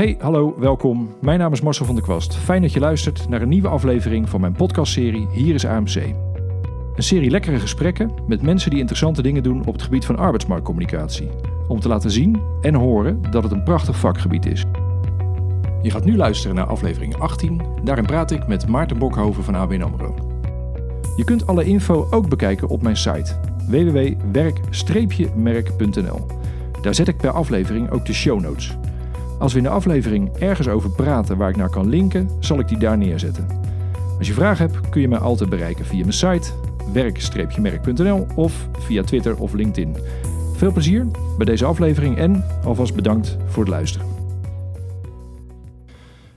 Hey, hallo, welkom. Mijn naam is Marcel van der Kwast. Fijn dat je luistert naar een nieuwe aflevering van mijn podcastserie Hier is AMC. Een serie lekkere gesprekken met mensen die interessante dingen doen op het gebied van arbeidsmarktcommunicatie. Om te laten zien en horen dat het een prachtig vakgebied is. Je gaat nu luisteren naar aflevering 18. Daarin praat ik met Maarten Bokhoven van ABN AMRO. Je kunt alle info ook bekijken op mijn site www.werk-merk.nl. Daar zet ik per aflevering ook de show notes. Als we in de aflevering ergens over praten waar ik naar kan linken, zal ik die daar neerzetten. Als je vragen hebt, kun je mij altijd bereiken via mijn site werk-merk.nl of via Twitter of LinkedIn. Veel plezier bij deze aflevering en alvast bedankt voor het luisteren.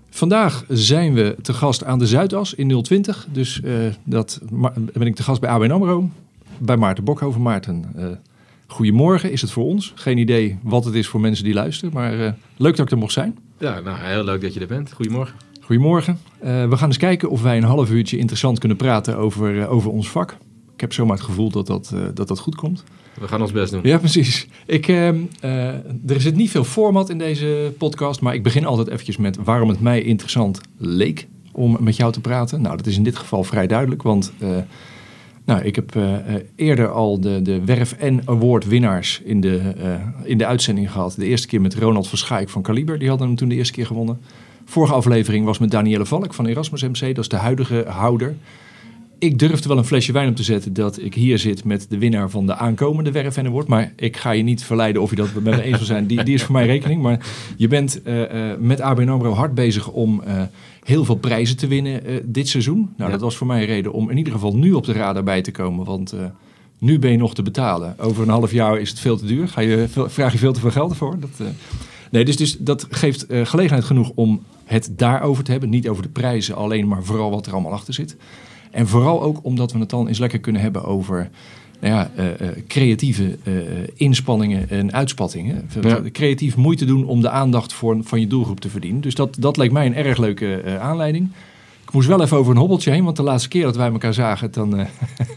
Vandaag zijn we te gast aan de Zuidas in 020. Dus uh, dat ben ik te gast bij ABN AMRO, bij Maarten Bokhoven. Maarten, uh, goedemorgen is het voor ons. Geen idee wat het is voor mensen die luisteren, maar uh, leuk dat ik er mocht zijn. Ja, nou, heel leuk dat je er bent. Goedemorgen. Goedemorgen. we gaan eens kijken of wij een half uurtje interessant kunnen praten over, over ons vak. Ik heb zomaar het gevoel dat dat, dat, dat goed komt. We gaan ons best doen. Ja, precies. Ik, er zit niet veel format in deze podcast, maar ik begin altijd eventjes met waarom het mij interessant leek om met jou te praten. Nou, dat is in dit geval vrij duidelijk, want nou, ik heb eerder al de, de Werf en Award winnaars in de, in de uitzending gehad. De eerste keer met Ronald Verschaik van Kaliber, die hadden hem toen de eerste keer gewonnen. Vorige aflevering was met Danielle Valk van Erasmus MC, dat is de huidige houder ik durfde wel een flesje wijn op te zetten dat ik hier zit met de winnaar van de aankomende Werf en Award. Maar ik ga je niet verleiden of je dat met me eens wil zijn. Die, die is voor mij rekening. Maar je bent uh, uh, met ABN AMRO hard bezig om uh, heel veel prijzen te winnen dit seizoen. Nou, ja. dat was voor mij een reden om in ieder geval nu op de radar bij te komen. Want nu ben je nog te betalen. Over een half jaar is het veel te duur. Ga je, vraag je veel te veel geld ervoor. Dat, nee, dus, dus dat geeft gelegenheid genoeg om het daarover te hebben. Niet over de prijzen alleen, maar vooral wat er allemaal achter zit. En vooral ook omdat we het dan eens lekker kunnen hebben over nou ja, uh, uh, creatieve uh, inspanningen en uitspattingen. Ja. Creatief moeite doen om de aandacht voor, van je doelgroep te verdienen. Dus dat, dat leek mij een erg leuke aanleiding. Ik moest wel even over een hobbeltje heen, want de laatste keer dat wij elkaar zagen, dan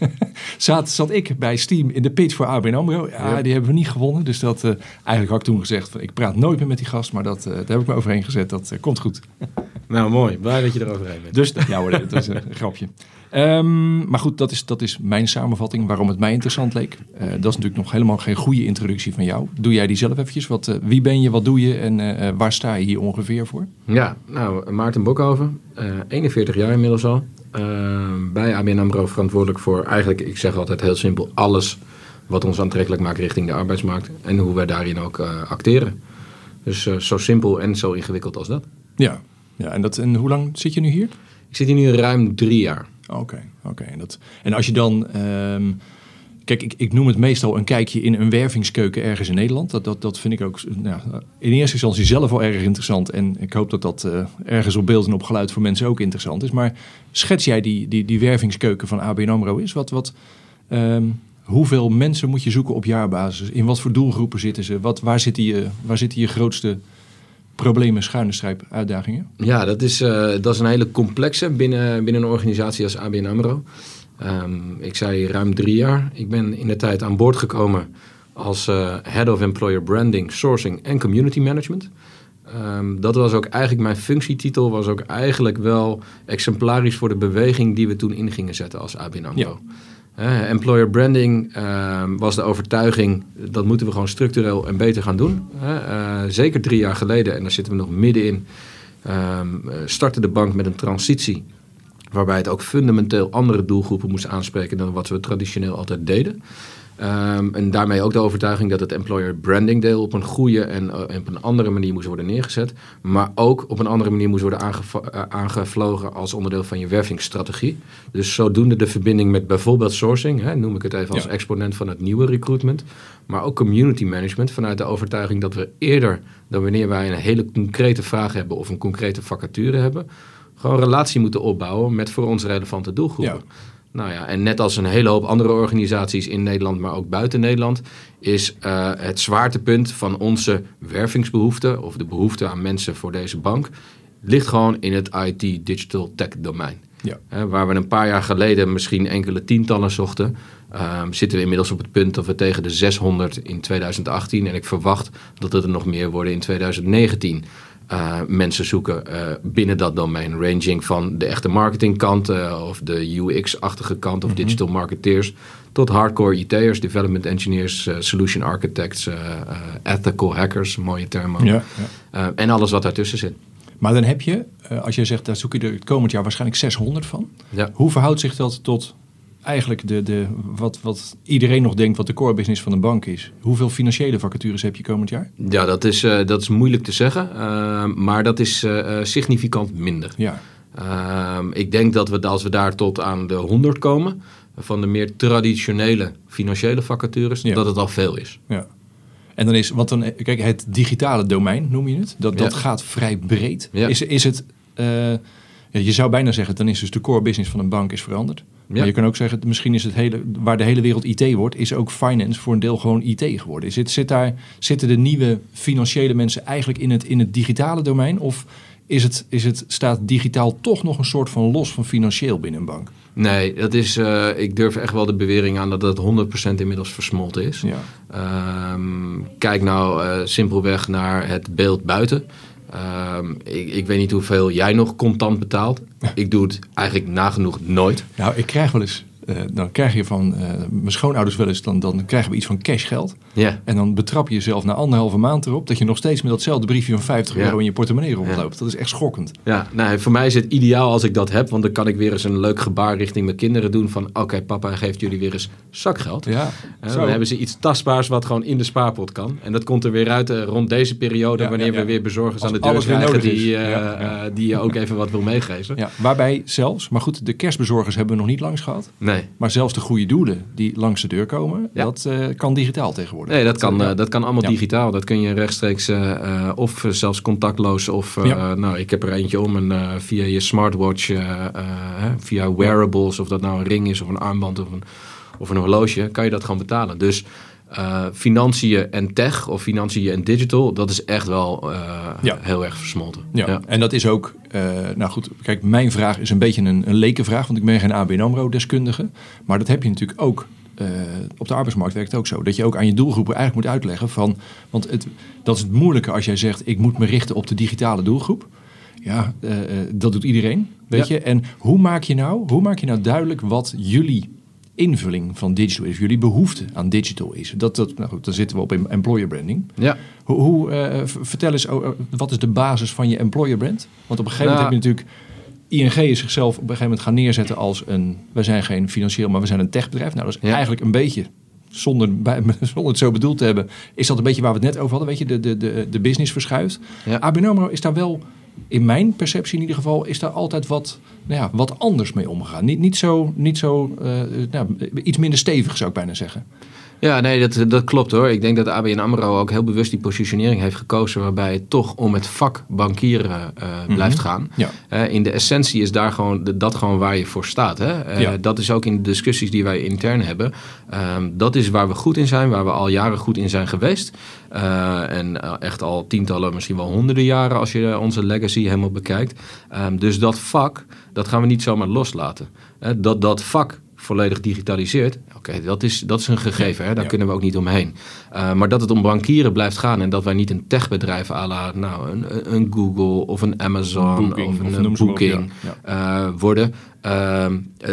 zat, zat ik bij Steam in de pitch voor ABN AMRO. Ja, ja. die hebben we niet gewonnen. Dus dat, eigenlijk had ik toen gezegd, ik praat nooit meer met die gast, maar dat, daar heb ik me overheen gezet. Dat komt goed. Nou, mooi. Blij dat je er overheen bent. Dus, ja hoor, dat is een grapje. Um, maar goed, dat is, dat is mijn samenvatting waarom het mij interessant leek. Uh, dat is natuurlijk nog helemaal geen goede introductie van jou. Doe jij die zelf eventjes? Wat, uh, wie ben je, wat doe je en uh, waar sta je hier ongeveer voor? Ja, nou, Maarten Bokhoven, 41 jaar inmiddels al. Ehm, bij ABN AMRO verantwoordelijk voor eigenlijk, ik zeg altijd heel simpel, alles wat ons aantrekkelijk maakt richting de arbeidsmarkt. En hoe wij daarin ook acteren. Dus zo simpel en zo ingewikkeld als dat. Ja, ja en, dat, en hoe lang zit je nu hier? Ik zit hier nu ruim drie jaar. Oké, okay, oké. Okay. En, en als je dan. Um, kijk, ik, ik noem het meestal een kijkje in een wervingskeuken ergens in Nederland. Dat, dat, dat vind ik ook nou, in eerste instantie zelf wel erg interessant. En ik hoop dat dat uh, ergens op beeld en op geluid voor mensen ook interessant is. Maar schets jij die, die, die wervingskeuken van ABN AMRO is? Wat, wat, um, hoeveel mensen moet je zoeken op jaarbasis? In wat voor doelgroepen zitten ze? Wat, waar, zit die, uh, waar zitten je grootste problemen, schuine strijp, uitdagingen? Ja, dat is, uh, dat is een hele complexe binnen, binnen een organisatie als ABN AMRO. Um, ik zei ruim drie jaar. Ik ben in de tijd aan boord gekomen als uh, Head of Employer Branding, Sourcing en Community Management. Um, dat was ook eigenlijk mijn functietitel, was ook eigenlijk wel exemplarisch voor de beweging die we toen in gingen zetten als ABN AMRO. Ja. Employer branding uh, was de overtuiging, dat moeten we gewoon structureel en beter gaan doen. Uh, zeker drie jaar geleden, en daar zitten we nog middenin, ehm, startte de bank met een transitie. Waarbij het ook fundamenteel andere doelgroepen moest aanspreken dan wat we traditioneel altijd deden. Um, en daarmee ook de overtuiging dat het employer branding deel op een goede en uh, op een andere manier moest worden neergezet. Maar ook op een andere manier moest worden uh, aangevlogen als onderdeel van je wervingsstrategie. Dus zodoende de verbinding met bijvoorbeeld sourcing, hè, noem ik het even als ja. exponent van het nieuwe recruitment. Maar ook community management vanuit de overtuiging dat we eerder dan wanneer wij een hele concrete vraag hebben of een concrete vacature hebben, gewoon relatie moeten opbouwen met voor ons relevante doelgroepen. Ja. Nou ja, en net als een hele hoop andere organisaties in Nederland, maar ook buiten Nederland, is uh, het zwaartepunt van onze wervingsbehoefte, of de behoefte aan mensen voor deze bank, ligt gewoon in het IT digital tech domein. Ja. Uh, waar we een paar jaar geleden misschien enkele tientallen zochten, uh, zitten we inmiddels op het punt dat we tegen de 600 in 2018 en ik verwacht dat het er nog meer worden in 2019 eh, mensen zoeken eh, binnen dat domein. Ranging van de echte marketingkant uh, of de UX-achtige kant of digital marketeers. Tot hardcore IT'ers, development engineers, solution architects, ethical hackers, mooie termen. Ja, ja. en alles wat daartussen zit. Maar dan heb je, als jij zegt, daar zoek je er het komend jaar waarschijnlijk 600 van. Ja. Hoe verhoudt zich dat tot eigenlijk de, de, wat, wat iedereen nog denkt wat de core business van een bank is. Hoeveel financiële vacatures heb je komend jaar? Ja, dat is, uh, dat is moeilijk te zeggen. Uh, maar dat is uh, significant minder. Ja. Ehm, ik denk dat we als we daar tot aan de 100 komen, van de meer traditionele financiële vacatures, dat het al veel is. Ja. En dan is, want dan, kijk, het digitale domein noem je het, dat, dat gaat vrij breed. Ja. Is, is het, je zou bijna zeggen, dan is dus de core business van een bank is veranderd. Maar je kan ook zeggen, misschien is het hele, waar de hele wereld IT wordt, is ook finance voor een deel gewoon IT geworden. Zit, zit daar, zitten de nieuwe financiële mensen eigenlijk in het, in het digitale domein? Of is het, is het, staat digitaal toch nog een soort van los van financieel binnen een bank? Nee, dat is, uh, ik durf echt wel de bewering aan dat dat 100% inmiddels versmolten is. Ja. Um, kijk nou uh, simpelweg naar het beeld buiten. Um, ik, ik, weet niet hoeveel jij nog contant betaalt. Ik doe het eigenlijk nagenoeg nooit. Nou, ik krijg wel eens uh, dan krijg je van uh, mijn schoonouders wel eens, dan, dan krijgen we iets van cashgeld. Ja. En dan betrap je jezelf na anderhalve maand erop dat je nog steeds met datzelfde briefje van 50 euro in je portemonnee rondloopt. Dat is echt schokkend. Ja, nou, voor mij is het ideaal als ik dat heb, want dan kan ik weer eens een leuk gebaar richting mijn kinderen doen van oké, papa geeft jullie weer eens zakgeld. Ja, uh, dan hebben ze iets tastbaars wat gewoon in de spaarpot kan. En dat komt er weer uit rond deze periode, wanneer we weer bezorgers aan de deur krijgen die, die je ook even wat wil meegeven. Ja, waarbij zelfs, maar goed, de kerstbezorgers hebben we nog niet langs gehad. Nee. Maar zelfs de goede doelen die langs de deur komen, dat uh, kan digitaal tegenwoordig. Nee, dat kan, uh, dat kan allemaal digitaal. Dat kun je rechtstreeks uh, of zelfs contactloos of nou, ik heb er eentje om en via je smartwatch, via wearables, of dat nou een ring is of een armband of een, of een horloge, kan je dat gewoon betalen. Dus uh, financiën en tech of financiën en digital, dat is echt wel uh, heel erg versmolten. Ja. ja. en dat is ook, uh, nou goed, kijk, mijn vraag is een beetje een, een lekenvraag, want ik ben geen ABN AMRO-deskundige. Maar dat heb je natuurlijk ook op de arbeidsmarkt werkt het ook zo. Dat je ook aan je doelgroepen eigenlijk moet uitleggen van, want het, dat is het moeilijke als jij zegt, ik moet me richten op de digitale doelgroep. Ja, dat doet iedereen, weet je. En hoe maak je nou, hoe maak je nou duidelijk wat jullie invulling van digital is, jullie behoefte aan digital is. Dat, dat, nou goed, dan zitten we op employer branding. Ja. Hoe, hoe uh, vertel eens, oh, wat is de basis van je employer brand? Want op een gegeven moment heb je natuurlijk... ING is zichzelf op een gegeven moment gaan neerzetten als een... we zijn geen financieel, maar we zijn een techbedrijf. Nou, dat is eigenlijk een beetje zonder, bij, zonder het zo bedoeld te hebben, is dat een beetje waar we het net over hadden. Weet je, de, de, de, de business verschuift. Ja. ABN AMRO is daar wel in mijn perceptie in ieder geval, is daar altijd wat, nou ja, wat anders mee omgegaan. Niet, niet zo, niet zo uh, nou, iets minder stevig zou ik bijna zeggen. Ja, nee, dat, dat klopt hoor. Ik denk dat ABN AMRO ook heel bewust die positionering heeft gekozen... waarbij het toch om het vak bankieren uh, blijft gaan. Ja. Uh, in de essentie is daar gewoon, dat gewoon waar je voor staat. Hè? Uh, ja. Dat is ook in de discussies die wij intern hebben. Um, dat is waar we goed in zijn, waar we al jaren goed in zijn geweest. en echt al tientallen, misschien wel honderden jaren... als je onze legacy helemaal bekijkt. Um, dus dat vak, dat gaan we niet zomaar loslaten. dat dat vak volledig digitaliseert. Oké, dat, is, dat is een gegeven, hè? daar kunnen we ook niet omheen. Uh, maar dat het om bankieren blijft gaan en dat wij niet een techbedrijf à la nou, een, een Google of een Amazon of een, of Booking uh, worden,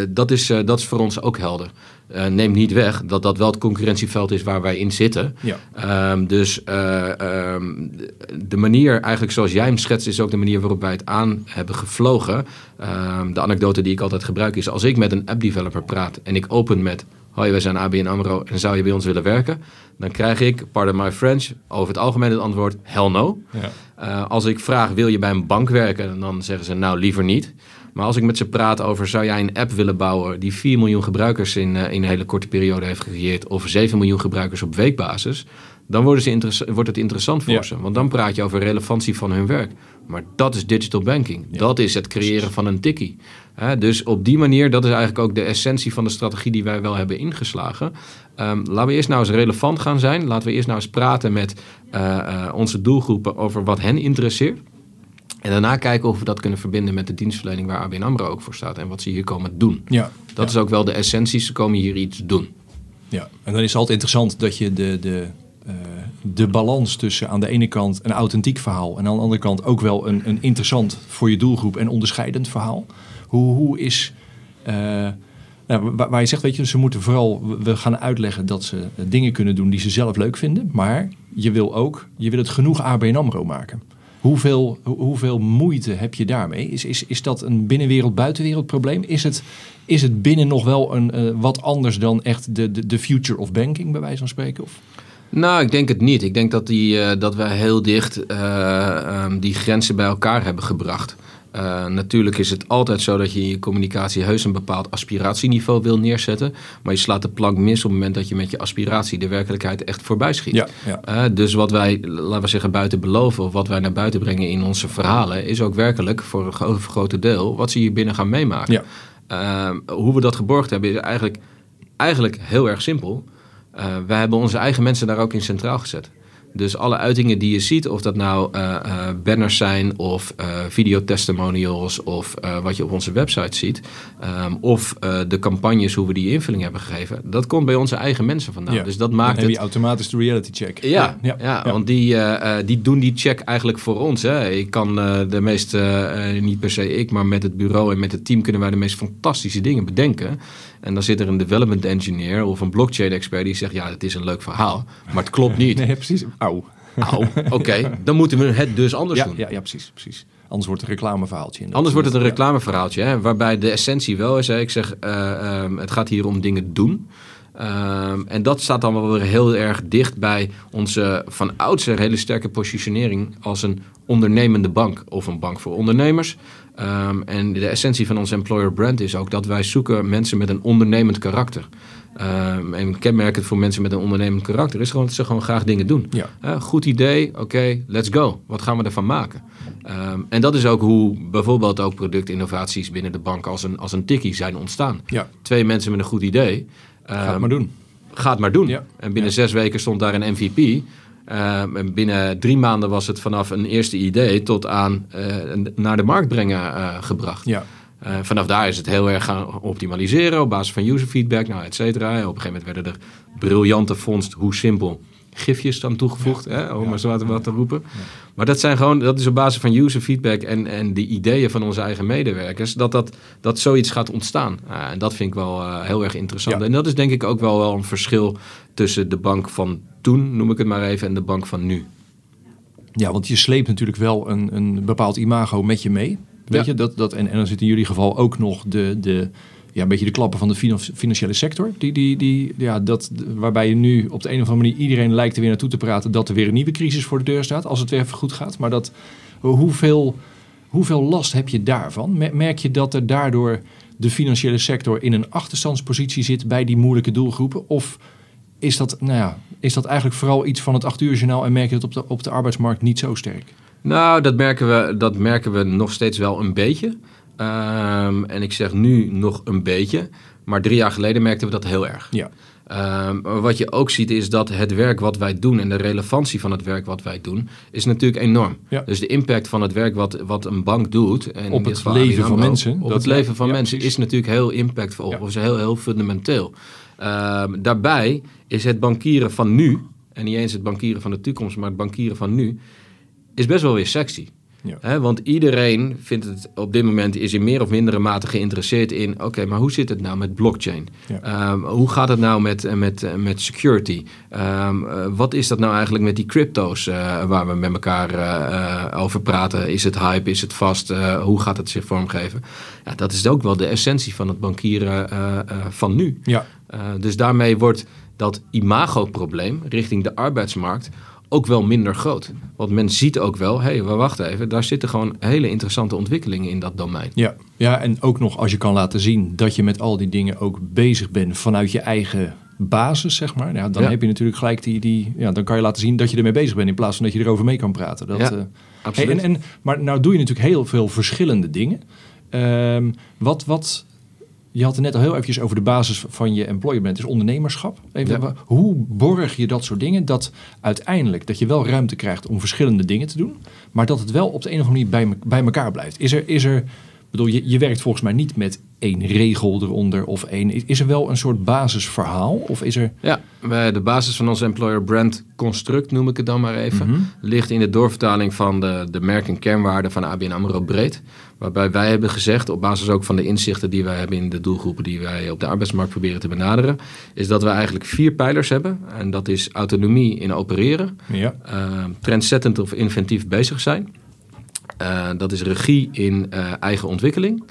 dat, is, dat is voor ons ook helder. Uh, neemt niet weg dat dat wel het concurrentieveld is waar wij in zitten. Ja. Um, dus uh, um, de manier, eigenlijk zoals jij hem schetst, is ook de manier waarop wij het aan hebben gevlogen. Um, de anekdote die ik altijd gebruik is: als ik met een app-developer praat en ik open met. Hoi, wij zijn ABN AMRO en zou je bij ons willen werken? Dan krijg ik, pardon my French, over het algemeen het antwoord hell no. Ja. Uh, als ik vraag, wil je bij een bank werken? Dan zeggen ze, nou liever niet. Maar als ik met ze praat over zou jij een app willen bouwen die 4 miljoen gebruikers in, uh, in een hele korte periode heeft gecreëerd, of 7 miljoen gebruikers op weekbasis, dan worden ze wordt het interessant voor ze. Want dan praat je over relevantie van hun werk. Maar dat is digital banking. Dat is het creëren van een tikkie. dus op die manier, dat is eigenlijk ook de essentie van de strategie die wij wel hebben ingeslagen. Um, laten we eerst nou eens relevant gaan zijn. Laten we eerst nou eens praten met uh, uh, onze doelgroepen over wat hen interesseert. En daarna kijken of we dat kunnen verbinden met de dienstverlening waar ABN AMRO ook voor staat. En wat ze hier komen doen. Ja, dat is ook wel de essentie. Ze komen hier iets doen. Ja, en dan is het altijd interessant dat je de, de, uh, de balans tussen aan de ene kant een authentiek verhaal en aan de andere kant ook wel een, een interessant voor je doelgroep en onderscheidend verhaal. Hoe, hoe is. eh, nou, waar, waar je zegt, weet je, ze moeten vooral, we gaan uitleggen dat ze eh, dingen kunnen doen die ze zelf leuk vinden. Maar je wil ook, je wil het genoeg ABN AMRO maken. Hoeveel, hoe- hoeveel moeite heb je daarmee? Is, is, is dat een binnenwereld-buitenwereld probleem? Is het, is het binnen nog wel een, eh, wat anders dan echt de, de, de future of banking, bij wijze van spreken? Of? Nou, ik denk het niet. Ik denk dat, die, eh, dat wij heel dicht eh, ehm, die grenzen bij elkaar hebben gebracht. Eh, natuurlijk is het altijd zo dat je in je communicatie heus een bepaald aspiratieniveau wil neerzetten. Maar je slaat de plank mis op het moment dat je met je aspiratie de werkelijkheid echt voorbij schiet. Ja, ja. Eh, dus wat wij, laten we zeggen, buiten beloven of wat wij naar buiten brengen in onze verhalen, is ook werkelijk voor een overgrote deel wat ze hier binnen gaan meemaken. Ja. Ehm, hoe we dat geborgd hebben is eigenlijk, eigenlijk heel erg simpel. Eh wij hebben onze eigen mensen daar ook in centraal gezet. Dus alle uitingen die je ziet, of dat nou eh, eh, banners zijn of eh videotestimonials of wat je op onze website ziet, ehm, of de campagnes, hoe we die invulling hebben gegeven, dat komt bij onze eigen mensen vandaan. Ja. Dus dat Dan maakt heb het je automatisch de reality check. ja, ja, want die, die doen die check eigenlijk voor ons. Hè. Ik kan de meest, eh, niet per se ik, maar met het bureau en met het team kunnen wij de meest fantastische dingen bedenken. En dan zit er een development engineer of een blockchain expert die zegt, ja, het is een leuk verhaal, maar het klopt niet. Nee, precies. Auw. Au, oké, dan moeten we het dus anders Ja, doen. ja, ja, precies, precies. Anders wordt het een reclameverhaaltje. inderdaad. Anders wordt het een reclameverhaaltje, hè, waarbij de essentie wel is. Hè, ik zeg, eh, ehm, het gaat hier om dingen doen. Ehm, en dat staat dan wel weer heel erg dicht bij onze van oudsher hele sterke positionering als een ondernemende bank of een bank voor ondernemers. Ehm, en de essentie van onze employer brand is ook dat wij zoeken mensen met een ondernemend karakter. Ehm, en kenmerkend voor mensen met een ondernemend karakter is gewoon dat ze gewoon graag dingen doen. Ja. Goed idee, oké, let's go. Wat gaan we ervan maken? Ehm, en dat is ook hoe bijvoorbeeld ook productinnovaties binnen de bank als een, als een tikkie zijn ontstaan. Ja, Twee mensen met een goed idee. ga het ehm, maar doen. Ga het maar doen. Ja. En binnen zes weken stond daar een MVP. Ehm, en binnen drie maanden was het vanaf een eerste idee tot aan eh, naar de markt brengen eh, gebracht. Ja, Eh, vanaf daar is het heel erg gaan optimaliseren op basis van user feedback, nou, et cetera. Op een gegeven moment werden er briljante vondst, hoe simpel, gifjes dan toegevoegd, hè, om Ja. maar zo wat, wat te roepen. Maar dat zijn gewoon, dat is op basis van user feedback en, en de ideeën van onze eigen medewerkers, dat, dat, dat zoiets gaat ontstaan. Ah, en dat vind ik wel heel erg interessant. Ja. En dat is denk ik ook wel, wel een verschil tussen de bank van toen, noem ik het maar even, en de bank van nu. ja, want je sleept natuurlijk wel een, een bepaald imago met je mee. Weet Ja. je, dat, dat, en, en dan zit in jullie geval ook nog de, de, ja, een beetje de klappen van de finan- financiële sector. Die, die, die, ja, dat, waarbij je nu op de een of andere manier iedereen lijkt er weer naartoe te praten dat er weer een nieuwe crisis voor de deur staat. Als het weer even goed gaat. Maar dat, hoeveel, hoeveel last heb je daarvan? Mer- Merk je dat er daardoor de financiële sector in een achterstandspositie zit bij die moeilijke doelgroepen? Of is dat, nou ja, is dat eigenlijk vooral iets van het acht uur journaal en merk je dat op de, op de arbeidsmarkt niet zo sterk? Nou, dat merken we, dat merken we nog steeds wel een beetje. Ehm, en ik zeg nu nog een beetje. Maar drie jaar geleden merkten we dat heel erg. Ja. Ehm, wat je ook ziet is dat het werk wat wij doen en de relevantie van het werk wat wij doen, is natuurlijk enorm. Ja. Dus de impact van het werk wat, wat een bank doet. En Op het leven van mensen, Op het leven van mensen is natuurlijk heel impactvol. Ja. Of is heel, heel fundamenteel. Ehm, daarbij is het bankieren van nu, en niet eens het bankieren van de toekomst, maar het bankieren van nu, is best wel weer sexy. Ja. Want iedereen vindt het op dit moment is in meer of mindere mate geïnteresseerd in. Oké, maar hoe zit het nou met blockchain? Ja. Ehm, hoe gaat het nou met, met, met security? Ehm, eh, wat is dat nou eigenlijk met die crypto's eh, waar we met elkaar eh, over praten? Is het hype? Is het vast? Hoe gaat het zich vormgeven? Ja, dat is ook wel de essentie van het bankieren van nu. Ja, Eh, dus daarmee wordt dat imagoprobleem richting de arbeidsmarkt ook wel minder groot. Want men ziet ook wel, hé, hey, maar wacht even, daar zitten gewoon hele interessante ontwikkelingen in dat domein. ja. ja, en ook nog als je kan laten zien dat je met al die dingen ook bezig bent vanuit je eigen basis, zeg maar. Ja, dan Ja. heb je natuurlijk gelijk die, die, ja, dan kan je laten zien dat je ermee bezig bent in plaats van dat je erover mee kan praten. Dat, Ja, eh, Absoluut. Hey, en, en, maar nou doe je natuurlijk heel veel verschillende dingen. Ehm, wat, wat, je had het net al heel eventjes over de basis van je employer brand, dus ondernemerschap. Even, Ja. Hoe borg je dat soort dingen dat uiteindelijk dat je wel ruimte krijgt om verschillende dingen te doen, maar dat het wel op de een of andere manier bij, bij elkaar blijft? Is er, is er bedoel, je, je werkt volgens mij niet met één regel eronder of één... Is er wel een soort basisverhaal? Of is er... Ja, wij, de basis van ons employer brand construct, noem ik het dan maar even, ligt in de doorvertaling van de, de merk- en kernwaarden van ABN AMRO breed. Waarbij wij hebben gezegd, op basis ook van de inzichten die wij hebben in de doelgroepen die wij op de arbeidsmarkt proberen te benaderen, is dat we eigenlijk vier pijlers hebben. En dat is autonomie in opereren, Ja. uh, trendzettend of inventief bezig zijn. Uh, dat is regie in uh, eigen ontwikkeling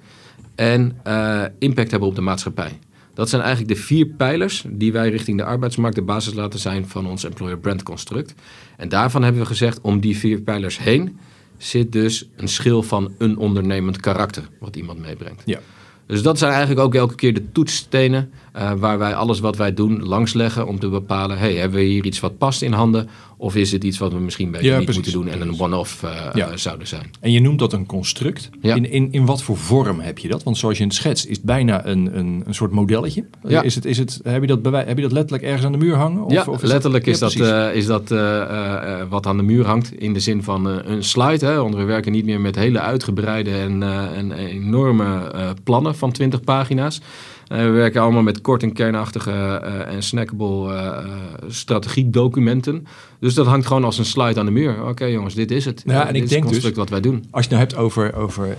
en uh, impact hebben op de maatschappij. Dat zijn eigenlijk de vier pijlers die wij richting de arbeidsmarkt de basis laten zijn van ons employer brand construct. En daarvan hebben we gezegd, om die vier pijlers heen zit dus een schil van een ondernemend karakter wat iemand meebrengt. Ja. Dus dat zijn eigenlijk ook elke keer de toetsstenen uh, waar wij alles wat wij doen langsleggen om te bepalen, hey, hebben we hier iets wat past in handen of is het iets wat we misschien beter Ja, niet precies. moeten doen en een one-off uh, Ja. uh, zouden zijn? En je noemt dat een construct. Ja. In, in, in wat voor vorm heb je dat? Want zoals je het schetst, is het bijna een, een, een soort modelletje. Is het, is het, heb, je dat heb je dat letterlijk ergens aan de muur hangen? Of, ja, of letterlijk is dat, eh, is dat eh, eh, eh, wat aan de muur hangt. In de zin van eh, een slide. Hè, want we werken niet meer met hele uitgebreide en, eh, en enorme eh, plannen van 20 pagina's. Eh, we werken allemaal met kort en kernachtige eh, en snackable eh, strategiedocumenten. Dus dat hangt gewoon als een slide aan de muur. Oké jongens, dit is het. Ja, en dit ik denk het dus- construct wat wij doen. Als je nou hebt over, over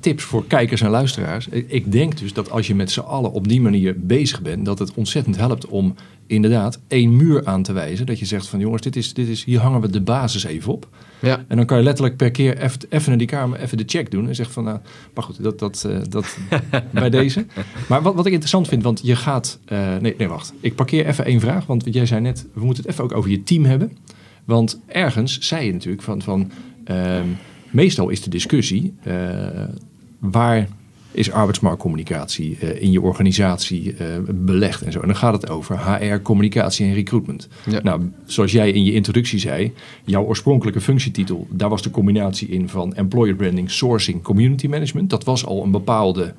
tips voor kijkers en luisteraars. Ik, ik denk dus dat als je met z'n allen op die manier bezig bent, dat het ontzettend helpt om inderdaad één muur aan te wijzen. Dat je zegt van jongens, dit is, dit is, hier hangen we de basis even op. Ja, En dan kan je letterlijk per keer even, even naar die kamer even de check doen. En zeggen van, nou, maar goed, dat, dat, eh, dat bij deze. Maar wat, wat ik interessant vind, want je gaat... eh, nee, nee, wacht. Ik parkeer even één vraag. Want jij zei net, we moeten het even ook over je team hebben. Want ergens zei je natuurlijk van... van ehm, meestal is de discussie... eh, waar is arbeidsmarktcommunicatie eh, in je organisatie eh, belegd en zo. En dan gaat het over HR, communicatie en recruitment. Ja. Nou, zoals jij in je introductie zei, jouw oorspronkelijke functietitel, daar was de combinatie in van employer branding, sourcing, community management. Dat was al een bepaalde,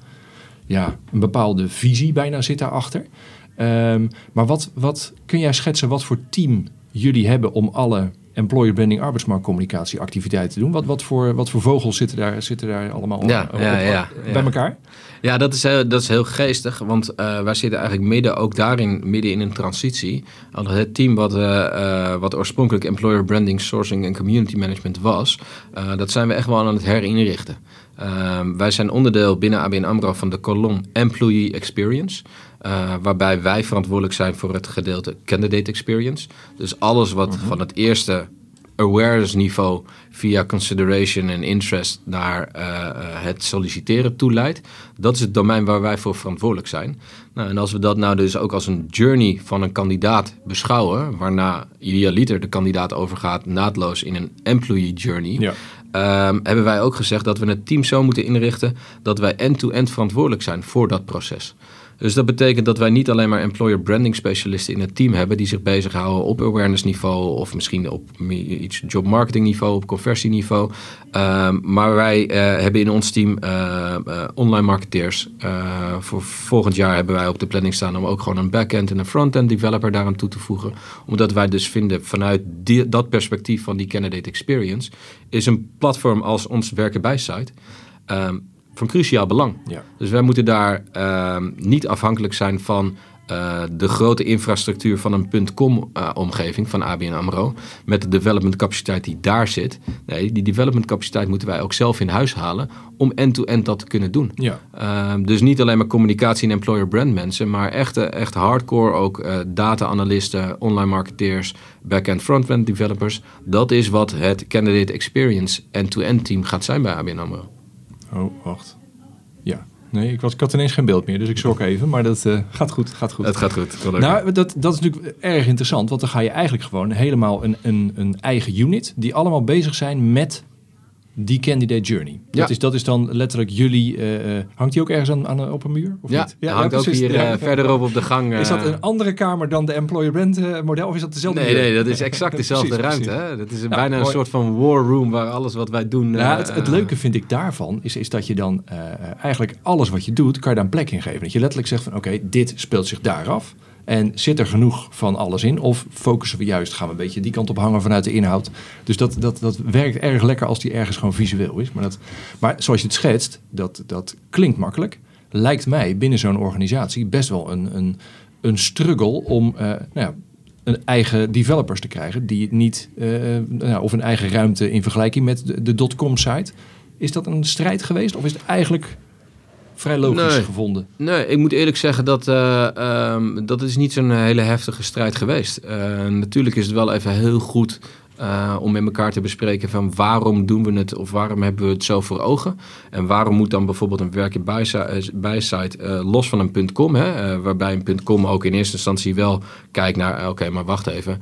ja, een bepaalde visie bijna zit daarachter. Ehm maar wat, wat kun jij schetsen wat voor team jullie hebben om alle employer branding, arbeidsmarktcommunicatie activiteiten te doen? Wat, wat, voor, wat voor vogels zitten daar, zitten daar allemaal Ja, op- ja, op- ja, bij elkaar? Ja, dat is heel, dat is heel geestig, want eh, wij zitten eigenlijk midden, ook daarin, midden in een transitie. Al Het team wat, eh, eh, wat oorspronkelijk Employer Branding, Sourcing en Community Management was, dat zijn we echt wel aan het herinrichten. Ehm, wij zijn onderdeel binnen ABN AMRO van de kolom Employee Experience. Eh, waarbij wij verantwoordelijk zijn voor het gedeelte Candidate Experience. Dus alles wat van het eerste awareness niveau via consideration en interest naar eh, eh, het solliciteren toeleidt. Dat is het domein waar wij voor verantwoordelijk zijn. Nou, en als we dat nou dus ook als een journey van een kandidaat beschouwen, waarna idealiter de kandidaat overgaat naadloos in een employee journey, Ja. ehm, hebben wij ook gezegd dat we het team zo moeten inrichten dat wij end-to-end verantwoordelijk zijn voor dat proces. Dus dat betekent dat wij niet alleen maar employer branding specialisten in het team hebben die zich bezighouden op awareness niveau of misschien op iets job marketing niveau, op conversieniveau. Ehm, maar wij eh, hebben in ons team eh, eh, online marketeers. Voor volgend jaar hebben wij op de planning staan om ook gewoon een back-end en een front-end developer daaraan toe te voegen. Omdat wij dus vinden vanuit dat perspectief van die candidate experience is een platform als ons werken bij site ehm, van cruciaal belang. Ja. Dus wij moeten daar ehm, niet afhankelijk zijn van eh, de grote infrastructuur van een .com-omgeving van ABN AMRO. Met de development capaciteit die daar zit. Nee, die development capaciteit moeten wij ook zelf in huis halen om end-to-end dat te kunnen doen. Ja. Ehm, dus niet alleen maar communicatie en employer brand mensen, maar echt, eh, echt hardcore ook eh, data-analysten, online marketeers, back-end, front-end developers. Dat is wat het candidate experience end-to-end team gaat zijn bij ABN AMRO. Oh, wacht. Ja. Nee, ik, was, ik had ineens geen beeld meer, dus ik zorg even. Maar dat eh, gaat goed, gaat goed. Het gaat goed. gelukkig. Nou, dat, dat is natuurlijk erg interessant, want dan ga je eigenlijk gewoon helemaal een, een, een eigen unit die allemaal bezig zijn met die candidate journey. Dat, Ja. is, dat is dan letterlijk jullie. eh, eh, hangt die ook ergens aan, aan, op een muur? Of ja, niet? ja, hangt ook hier Ja. eh, verderop op de gang. Is dat een andere kamer dan de employer brand eh, model of is dat dezelfde Nee, muur? nee, dat is exact dezelfde Precies, ruimte. precies. Hè? Dat is een, Ja, bijna een soort van war room waar alles wat wij doen... Eh, het, het leuke vind ik daarvan is, is dat je dan eh, eigenlijk alles wat je doet, kan je daar een plek in geven. Dat je letterlijk zegt van oké, dit speelt zich daar af. En zit er genoeg van alles in? Of focussen we juist, gaan we een beetje die kant op hangen vanuit de inhoud? Dus dat, dat, dat werkt erg lekker als die ergens gewoon visueel is. Maar, dat, maar zoals je het schetst, dat, dat klinkt makkelijk. lijkt mij binnen zo'n organisatie best wel een, een, een struggle om uh, nou ja, een eigen developers te krijgen. Die niet, uh, nou, of een eigen ruimte in vergelijking met de, de dotcom site. Is dat een strijd geweest of is het eigenlijk vrij logisch Nee. gevonden? Nee, ik moet eerlijk zeggen dat eh, ehm, dat is niet zo'n hele heftige strijd geweest. Eh, natuurlijk is het wel even heel goed eh, om met elkaar te bespreken van waarom doen we het of waarom hebben we het zo voor ogen. En waarom moet dan bijvoorbeeld een werkje bijsite uh, los van een .com, hè, waarbij een .com ook in eerste instantie wel kijkt naar, oké, maar wacht even, 90%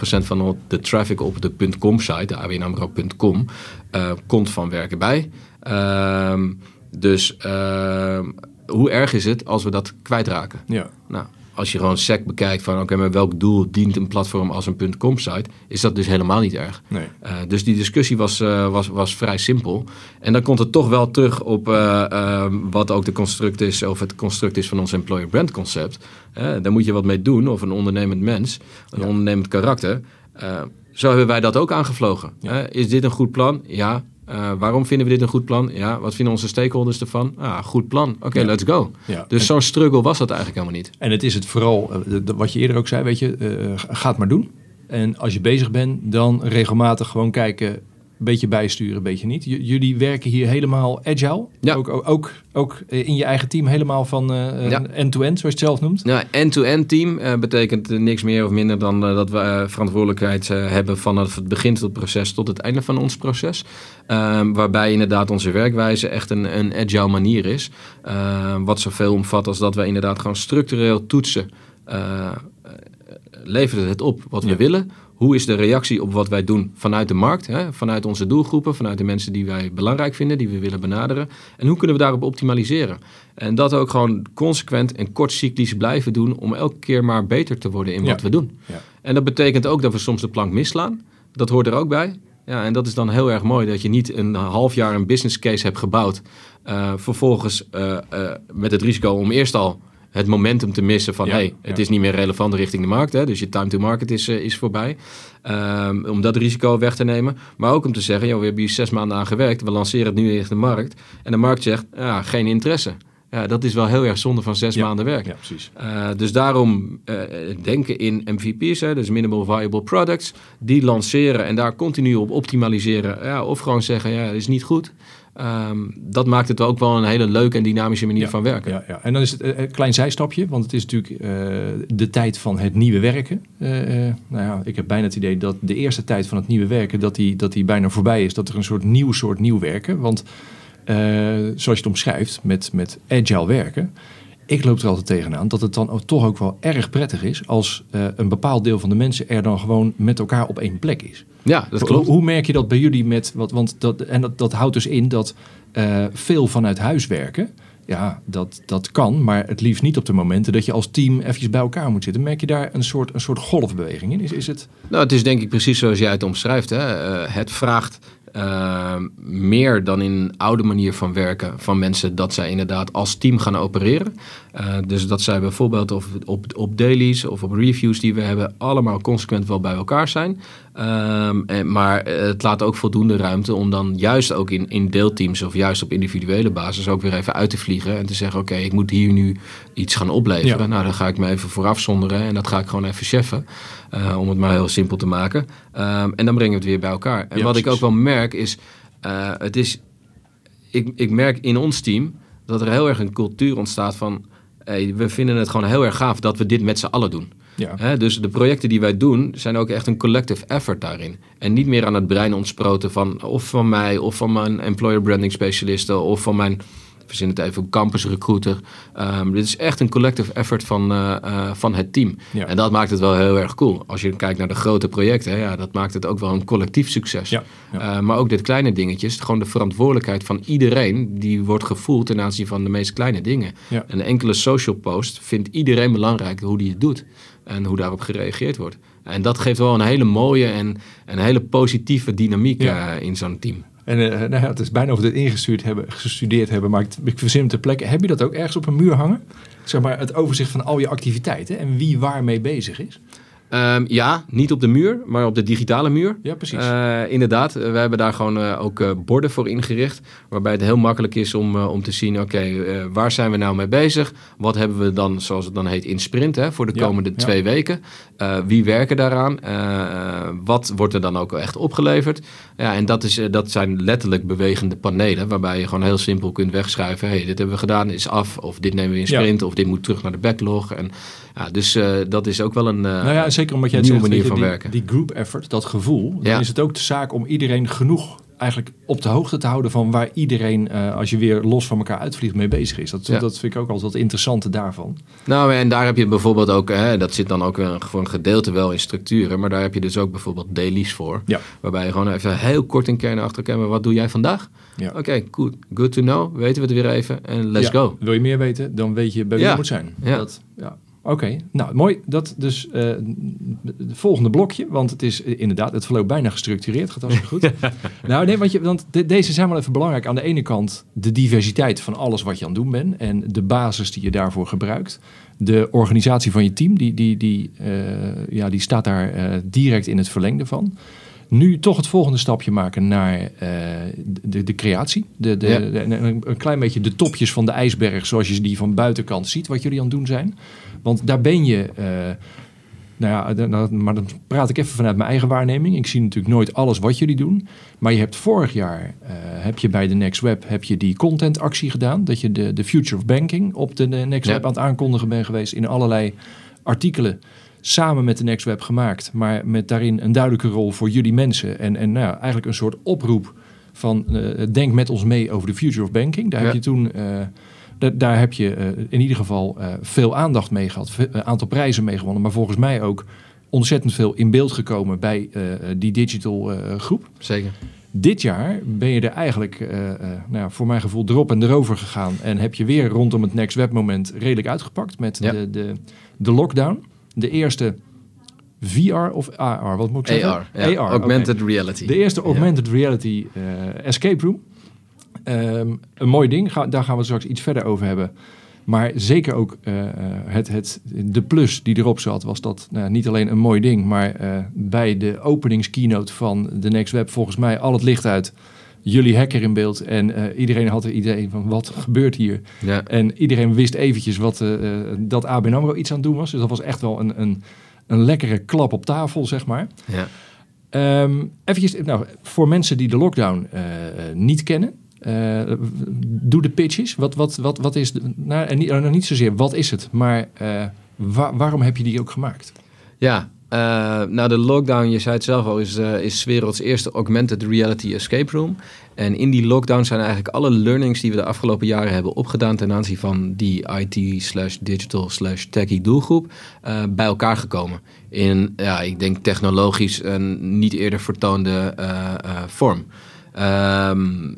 van de traffic op de .com site, de abnamro.com, eh, komt van werken bij. Ehm, dus ehm, hoe erg is het als we dat kwijtraken? Ja. Nou, als je gewoon SEC bekijkt van oké, maar welk doel dient een platform als een .com site, is dat dus helemaal niet erg. Nee. Uh, dus die discussie was, uh, was, was vrij simpel. En dan komt het toch wel terug op uh, wat ook de construct is, of het construct is van ons employer brand concept. daar moet je wat mee doen, of een ondernemend mens, een ja. ondernemend karakter. zo hebben wij dat ook aangevlogen. Ja. is dit een goed plan? Ja. Uh, waarom vinden we dit een goed plan? Ja, wat vinden onze stakeholders ervan? Ah, goed plan. Oké, okay, ja. let's go. Ja. Dus zo'n struggle was dat eigenlijk helemaal niet. En het is het vooral, de, wat je eerder ook zei, weet je, uh, ga het maar doen. En als je bezig bent, dan regelmatig gewoon kijken, beetje bijsturen, een beetje niet. J jullie werken hier helemaal agile. Ja. Ook, ook, ook, ook in je eigen team helemaal van uh, ja. end-to-end, zoals je het zelf noemt. Ja, end-to-end team uh, betekent niks meer of minder dan uh, dat we verantwoordelijkheid hebben vanaf het begin tot het proces tot het einde van ons proces. Ehm, waarbij inderdaad onze werkwijze echt een, een agile manier is. Ehm, wat zoveel omvat als dat wij inderdaad gewoon structureel toetsen. eh, levert het op wat we willen? Hoe is de reactie op wat wij doen vanuit de markt, hè? vanuit onze doelgroepen, vanuit de mensen die wij belangrijk vinden, die we willen benaderen? En hoe kunnen we daarop optimaliseren? En dat ook gewoon consequent en kortcyclisch blijven doen om elke keer maar beter te worden in Ja. wat we doen. Ja. En dat betekent ook dat we soms de plank misslaan. Dat hoort er ook bij. Ja, en dat is dan heel erg mooi dat je niet een half jaar een business case hebt gebouwd. eh, vervolgens eh, eh, met het risico om eerst al het momentum te missen van Ja, hey, het ja. is niet meer relevant richting de markt. Hè, dus je time to market is, eh, is voorbij. Ehm, om dat risico weg te nemen. Maar ook om te zeggen, joh, we hebben hier zes maanden aan gewerkt. We lanceren het nu in de markt. En de markt zegt, ja, geen interesse. Ja, dat is wel heel erg zonde van zes Ja. maanden werk. Ja, precies. Uh, dus daarom uh, denken in MVP's, hè, dus Minimal Viable Products, die lanceren en daar continu op optimaliseren. Ja, of gewoon zeggen, ja, dat is niet goed. Um, dat maakt het ook wel een hele leuke en dynamische manier Ja, van werken. Ja, ja. En dan is het eh, een klein zijstapje, want het is natuurlijk eh, de tijd van het nieuwe werken. Eh, eh, nou ja, ik heb bijna het idee dat de eerste tijd van het nieuwe werken, dat die, dat die bijna voorbij is. Dat er een soort nieuw soort nieuw werken. Want eh, zoals je het omschrijft met, met agile werken, ik loop er altijd tegenaan dat het dan toch ook wel erg prettig is als eh, een bepaald deel van de mensen er dan gewoon met elkaar op één plek is. Ja, dat klopt. Hoe merk je dat bij jullie met wat? Want dat, en dat, dat houdt dus in dat eh, veel vanuit huis werken. Ja, dat, dat kan, maar het liefst niet op de momenten dat je als team eventjes bij elkaar moet zitten. Merk je daar een soort, een soort golfbeweging in? Is, is het. Nou, het is denk ik precies zoals jij het omschrijft. Hè? Eh, het vraagt eh, meer dan in een oude manier van werken van mensen dat zij inderdaad als team gaan opereren. Eh, dus dat zij bijvoorbeeld op, op, op dailies of op reviews die we hebben, allemaal consequent wel bij elkaar zijn. Ehm, en, maar het laat ook voldoende ruimte om dan juist ook in, in deelteams of juist op individuele basis ook weer even uit te vliegen en te zeggen: Oké, ik moet hier nu iets gaan opleveren. Ja. Nou, dan ga ik me even vooraf zonderen en dat ga ik gewoon even cheffen. eh, om het maar heel simpel te maken. Ehm, en dan brengen we het weer bij elkaar. En Ja, wat ik ook wel merk is, eh, het is ik, ik merk in ons team dat er heel erg een cultuur ontstaat van... Hey, we vinden het gewoon heel erg gaaf dat we dit met z'n allen doen. Ja, Hè, dus de projecten die wij doen zijn ook echt een collective effort daarin. En niet meer aan het brein ontsproten van of van mij of van mijn employer branding specialisten of van mijn, verzin het even, campus recruiter. Ehm, dit is echt een collective effort van, eh, eh, van het team. Ja. En dat maakt het wel heel erg cool. Als je kijkt naar de grote projecten, hè, ja, dat maakt het ook wel een collectief succes. Ja, ja. Eh, maar ook dit kleine dingetjes, gewoon de verantwoordelijkheid van iedereen, die wordt gevoeld ten aanzien van de meest kleine dingen. Een enkele social post vindt iedereen belangrijk hoe die het doet en hoe daarop gereageerd wordt. En dat geeft wel een hele mooie en een hele positieve dynamiek Ja. eh, in zo'n team. En eh, nou ja, het is bijna of we het ingestudeerd hebben, gestudeerd hebben, maar ik, ik verzin hem ter plekke. Heb je dat ook ergens op een muur hangen? Zeg maar het overzicht van al je activiteiten en wie waar mee bezig is? Ehm, ja, niet op de muur, maar op de digitale muur. Ja, precies. Uh, inderdaad, we hebben daar gewoon uh, ook uh, borden voor ingericht. Waarbij het heel makkelijk is om, om te zien: oké, waar zijn we nou mee bezig? Wat hebben we dan, zoals het dan heet, in sprint hè, voor de komende ja, twee weken? wie werken daaraan? wat wordt er dan ook echt opgeleverd? Ja, en dat, is, dat zijn letterlijk bewegende panelen. Waarbij je gewoon heel simpel kunt wegschrijven: hey, dit hebben we gedaan, is af. Of dit nemen we in sprint. Ja. Of dit moet terug naar de backlog. En, ja, dus dat is ook wel een. nou zeker omdat jij het zegt, manier van die, werken. Die group effort, dat gevoel, dan ja. is het ook de zaak om iedereen genoeg eigenlijk op de hoogte te houden van waar iedereen, uh, als je weer los van elkaar uitvliegt, mee bezig is. Dat, ja. dat vind ik ook altijd wat interessante daarvan. Nou, en daar heb je bijvoorbeeld ook, hè, dat zit dan ook voor een gedeelte wel in structuren, maar daar heb je dus ook bijvoorbeeld dailies voor. Ja. Waarbij je gewoon even heel kort in kern achter elkaar, wat doe jij vandaag? Ja. Oké, okay, good, good to know. Weten we het weer even en let's go. Wil je meer weten, dan weet je bij wie je moet zijn. Dat, ja. Oké, okay. nou mooi. Dat dus uh, het volgende blokje, want het is inderdaad, het verloopt bijna gestructureerd, gaat hartstikke goed. nou nee, want, je, want de, deze zijn wel even belangrijk. Aan de ene kant de diversiteit van alles wat je aan het doen bent en de basis die je daarvoor gebruikt. De organisatie van je team, die, die, die, uh, ja, die staat daar direct in het verlengde van. Nu toch het volgende stapje maken naar uh, de, de creatie. De, de, Ja. de- een, een klein beetje de topjes van de ijsberg, zoals je die van buitenkant ziet, wat jullie aan het doen zijn. Want daar ben je. eh, nou ja, nou, maar dan praat ik even vanuit mijn eigen waarneming. Ik zie natuurlijk nooit alles wat jullie doen. Maar je hebt vorig jaar, eh, heb je bij de Next Web, heb je die contentactie gedaan. Dat je de, de Future of Banking op de, de Next Ja. Web aan het aankondigen bent geweest in allerlei artikelen. Samen met de Next Web gemaakt, maar met daarin een duidelijke rol voor jullie mensen. En, en nou eigenlijk een soort oproep van eh, denk met ons mee over de Future of Banking. Daar Ja. heb je toen, eh, da- daar heb je eh, in ieder geval veel aandacht mee gehad. Een aantal prijzen mee gewonnen, maar volgens mij ook ontzettend veel in beeld gekomen bij die digital groep. Zeker. Dit jaar ben je er eigenlijk, nou ja, voor mijn gevoel, erop en erover gegaan. En heb je weer rondom het Next Web moment redelijk uitgepakt met Ja. de, de, de lockdown. De eerste VR of AR, wat moet ik zeggen? AR. Ja. Augmented reality. De eerste Ja. augmented reality eh, escape room. Ehm, een mooi ding, Ga- daar gaan we straks iets verder over hebben. Maar zeker ook eh, eh, het, het, de plus die erop zat, was dat nou, niet alleen een mooi ding, maar bij de openingskeynote van de Next Web volgens mij al het licht uit. Jullie hacker in beeld en eh, iedereen had het idee van wat gebeurt hier. Ja. En iedereen wist eventjes wat, eh, eh, dat ABN AMRO iets aan het doen was. Dus dat was echt wel een, een, een lekkere klap op tafel, zeg maar. Ja. Ehm eventjes, nou, voor mensen die de lockdown niet kennen, doe de pitches. Wat, wat, wat, wat is, de, nou, en niet, nou, niet zozeer wat is het, maar wa- waarom heb je die ook gemaakt? Ja, eh, nou de lockdown, je zei het zelf al, is, eh is werelds eerste augmented reality escape room. En in die lockdown zijn eigenlijk alle learnings die we de afgelopen jaren hebben opgedaan ten aanzien van die IT slash digital slash techie doelgroep eh, bij elkaar gekomen. In, ja, ik denk technologisch een niet eerder vertoonde vorm. Ehm,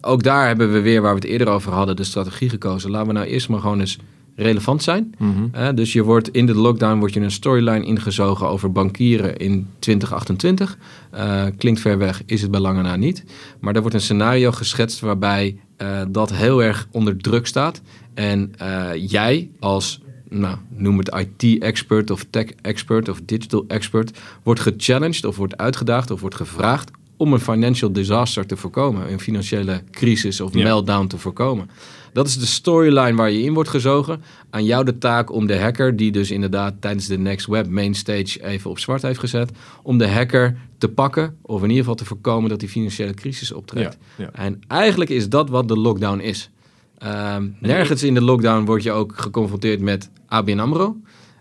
ook daar hebben we weer, waar we het eerder over hadden, de strategie gekozen. Laten we nou eerst maar gewoon eens relevant zijn. Eh, dus je wordt in de lockdown wordt je een storyline ingezogen over bankieren in 2028. Eh, klinkt ver weg, is het bij lange na niet. Maar er wordt een scenario geschetst waarbij eh, dat heel erg onder druk staat. En jij als, nou, noem het IT-expert of tech-expert of digital expert, wordt gechallenged of wordt uitgedaagd of wordt gevraagd om een financial disaster te voorkomen. Een financiële crisis of meltdown te voorkomen. Dat is de storyline waar je in wordt gezogen. Aan jou de taak om de hacker, die dus inderdaad tijdens de Next Web mainstage even op zwart heeft gezet, om de hacker te pakken of in ieder geval te voorkomen dat die financiële crisis optreedt. Ja, ja. En eigenlijk is dat wat de lockdown is. Ehm, nergens in de lockdown word je ook geconfronteerd met ABN AMRO.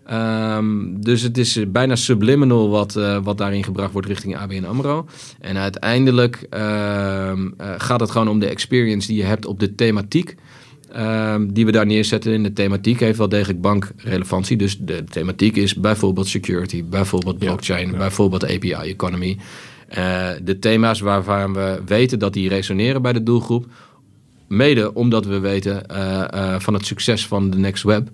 Ehm, dus het is eh, bijna subliminal wat, eh, wat daarin gebracht wordt richting ABN AMRO. En uiteindelijk ehm, eh, gaat het gewoon om de experience die je hebt op de thematiek. Ehm, die we daar neerzetten. In de thematiek heeft wel degelijk bankrelevantie. Dus de thematiek is bijvoorbeeld security, bijvoorbeeld blockchain, ja. bijvoorbeeld API economy. Eh, de thema's waarvan we weten dat die resoneren bij de doelgroep. Mede omdat we weten eh, eh, van het succes van de Next Web,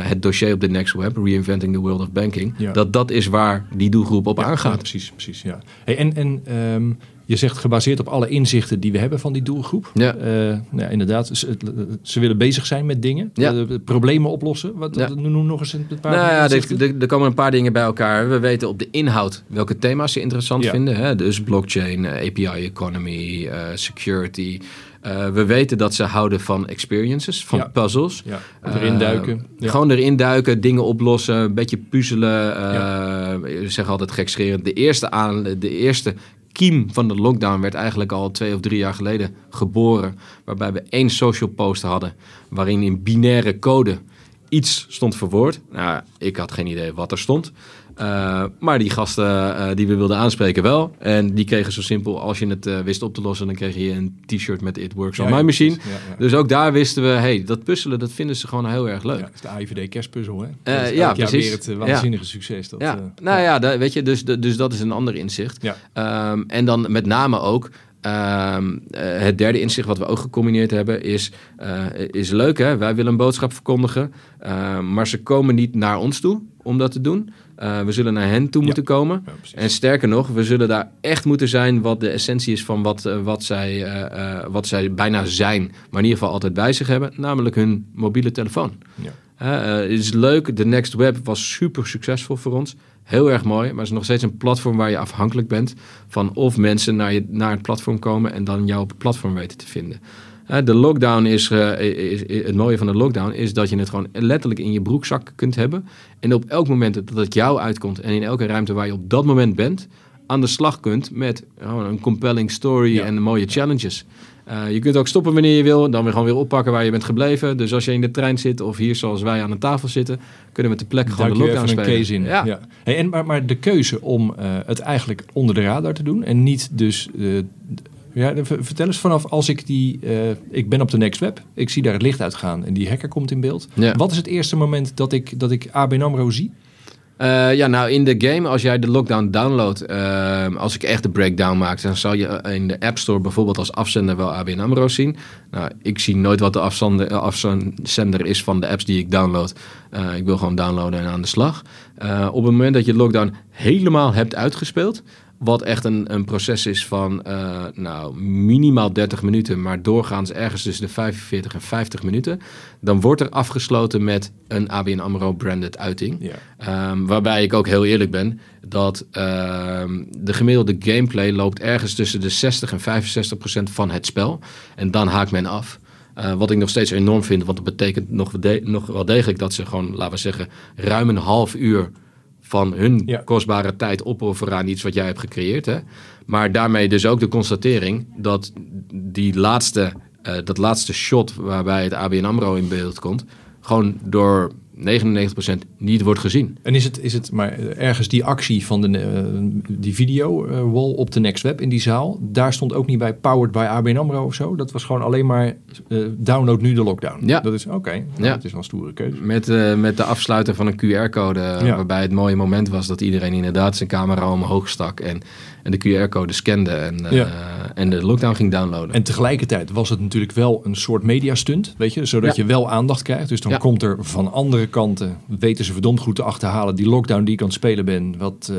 het dossier op de Next Web, Reinventing the World of Banking, Ja. dat dat is waar die doelgroep op aangaat. ja, precies, precies. Ja. Hey, en en ehm, Je zegt gebaseerd op alle inzichten die we hebben van die doelgroep. Ja. Eh, nou ja, inderdaad. Ze, ze willen bezig zijn met dingen. Ja. Problemen oplossen. Wat, Ja. Noem nog eens een paar Nou ja, er, komen een paar dingen bij elkaar. We weten op de inhoud welke thema's ze interessant Ja. vinden. Hè? Dus blockchain, eh, API-economy, eh, security. We weten dat ze houden van experiences, van Ja. puzzles. ja, erin duiken. Ja. Gewoon erin duiken, dingen oplossen, een beetje puzzelen. eh Ik zeg altijd gekscherend. De eerste, aan, de eerste kiem van de lockdown werd eigenlijk al twee of drie jaar geleden geboren. Waarbij we één social post hadden waarin in binaire code iets stond verwoord. Nou, ik had geen idee wat er stond. Eh, maar die gasten eh, die we wilden aanspreken wel. En die kregen zo simpel, als je het eh, wist op te lossen, dan kreeg je een t-shirt met It Works Ja, on ja, My Machine. Ja. Dus ook daar wisten we, hey, dat puzzelen, dat vinden ze gewoon heel erg leuk. Ja, dat is de AIVD kerstpuzzel, hè? Dat is ja, precies. weer het Ja. waanzinnige succes. Dat, ja, nou ja, weet je, dus, dus dat is een ander inzicht. Ja. Ehm, en dan met name ook ehm, eh, het derde inzicht wat we ook gecombineerd hebben is, is leuk hè, wij willen een boodschap verkondigen, maar ze komen niet naar ons toe om dat te doen. Eh, we zullen naar hen toe Ja. moeten komen. ja. En sterker nog, we zullen daar echt moeten zijn wat de essentie is van wat, eh, wat, zij, eh, wat zij bijna zijn, maar in ieder geval altijd bij zich hebben, namelijk hun mobiele telefoon. Ja. Het is leuk, de Next Web was super succesvol voor ons. Heel erg mooi, maar het is nog steeds een platform waar je afhankelijk bent van of mensen naar, je, naar het platform komen en dan jou op het platform weten te vinden. Hè, de lockdown is, eh, is, is- het mooie van de lockdown is dat je het gewoon letterlijk in je broekzak kunt hebben. En op elk moment dat het jou uitkomt en in elke ruimte waar je op dat moment bent, aan de slag kunt met gewoon een compelling story Ja. en mooie challenges. Eh, je kunt ook stoppen wanneer je wil, dan weer gewoon weer oppakken waar je bent gebleven. Dus als je in de trein zit of hier zoals wij aan een tafel zitten, kunnen we ter plekke gewoon de lockdown even een spelen. case in. Ja. Ja. Hey, en, maar, maar de keuze om eh, het eigenlijk onder de radar te doen en niet dus... eh, ja, vertel eens vanaf als ik die... eh, ik ben op de Next Web, ik zie daar het licht uitgaan en die hacker komt in beeld. Ja. Wat is het eerste moment dat ik, dat ik ABN AMRO zie? Eh, ja, nou in de game, als jij de lockdown downloadt, eh, als ik echt de breakdown maak, dan zal je in de App Store bijvoorbeeld als afzender wel ABN AMRO zien. Nou, ik zie nooit wat de afzender, afzender is van de apps die ik download. Ik wil gewoon downloaden en aan de slag. Op het moment dat je lockdown helemaal hebt uitgespeeld, wat echt een, een proces is van eh, nou, minimaal 30 minuten, maar doorgaans ergens tussen de 45 en 50 minuten, dan wordt er afgesloten met een ABN AMRO branded uiting. Ja. Ehm, waarbij ik ook heel eerlijk ben dat ehm, de gemiddelde gameplay loopt ergens tussen de 60 en 65 procent van het spel. En dan haakt men af. Eh, wat ik nog steeds enorm vind, want dat betekent nog, nog wel degelijk dat ze gewoon, laten we zeggen, ruim een half uur van hun Ja. kostbare tijd opofferen aan iets wat jij hebt gecreëerd. Hè? Maar daarmee dus ook de constatering dat die laatste, eh, dat laatste shot waarbij het ABN AMRO in beeld komt, gewoon door 99% niet wordt gezien. En is het, is het maar ergens die actie van de, eh, die video eh, wall op de Next Web in die zaal, daar stond ook niet bij powered by ABN AMRO of zo. Dat was gewoon alleen maar eh, download nu de lockdown. Ja. Dat is oké. nou, Ja. Dat is wel een stoere keuze. Met, met de afsluiter van een QR-code, Ja. waarbij het mooie moment was dat iedereen inderdaad zijn camera omhoog stak en, en de QR-code scande en, eh, Ja. en de lockdown ging downloaden. En tegelijkertijd was het natuurlijk wel een soort mediastunt, weet je, zodat Ja. je wel aandacht krijgt. Dus dan Ja. komt er van andere kanten, weten ze verdomd goed te achterhalen, die lockdown die ik aan het spelen ben, wat,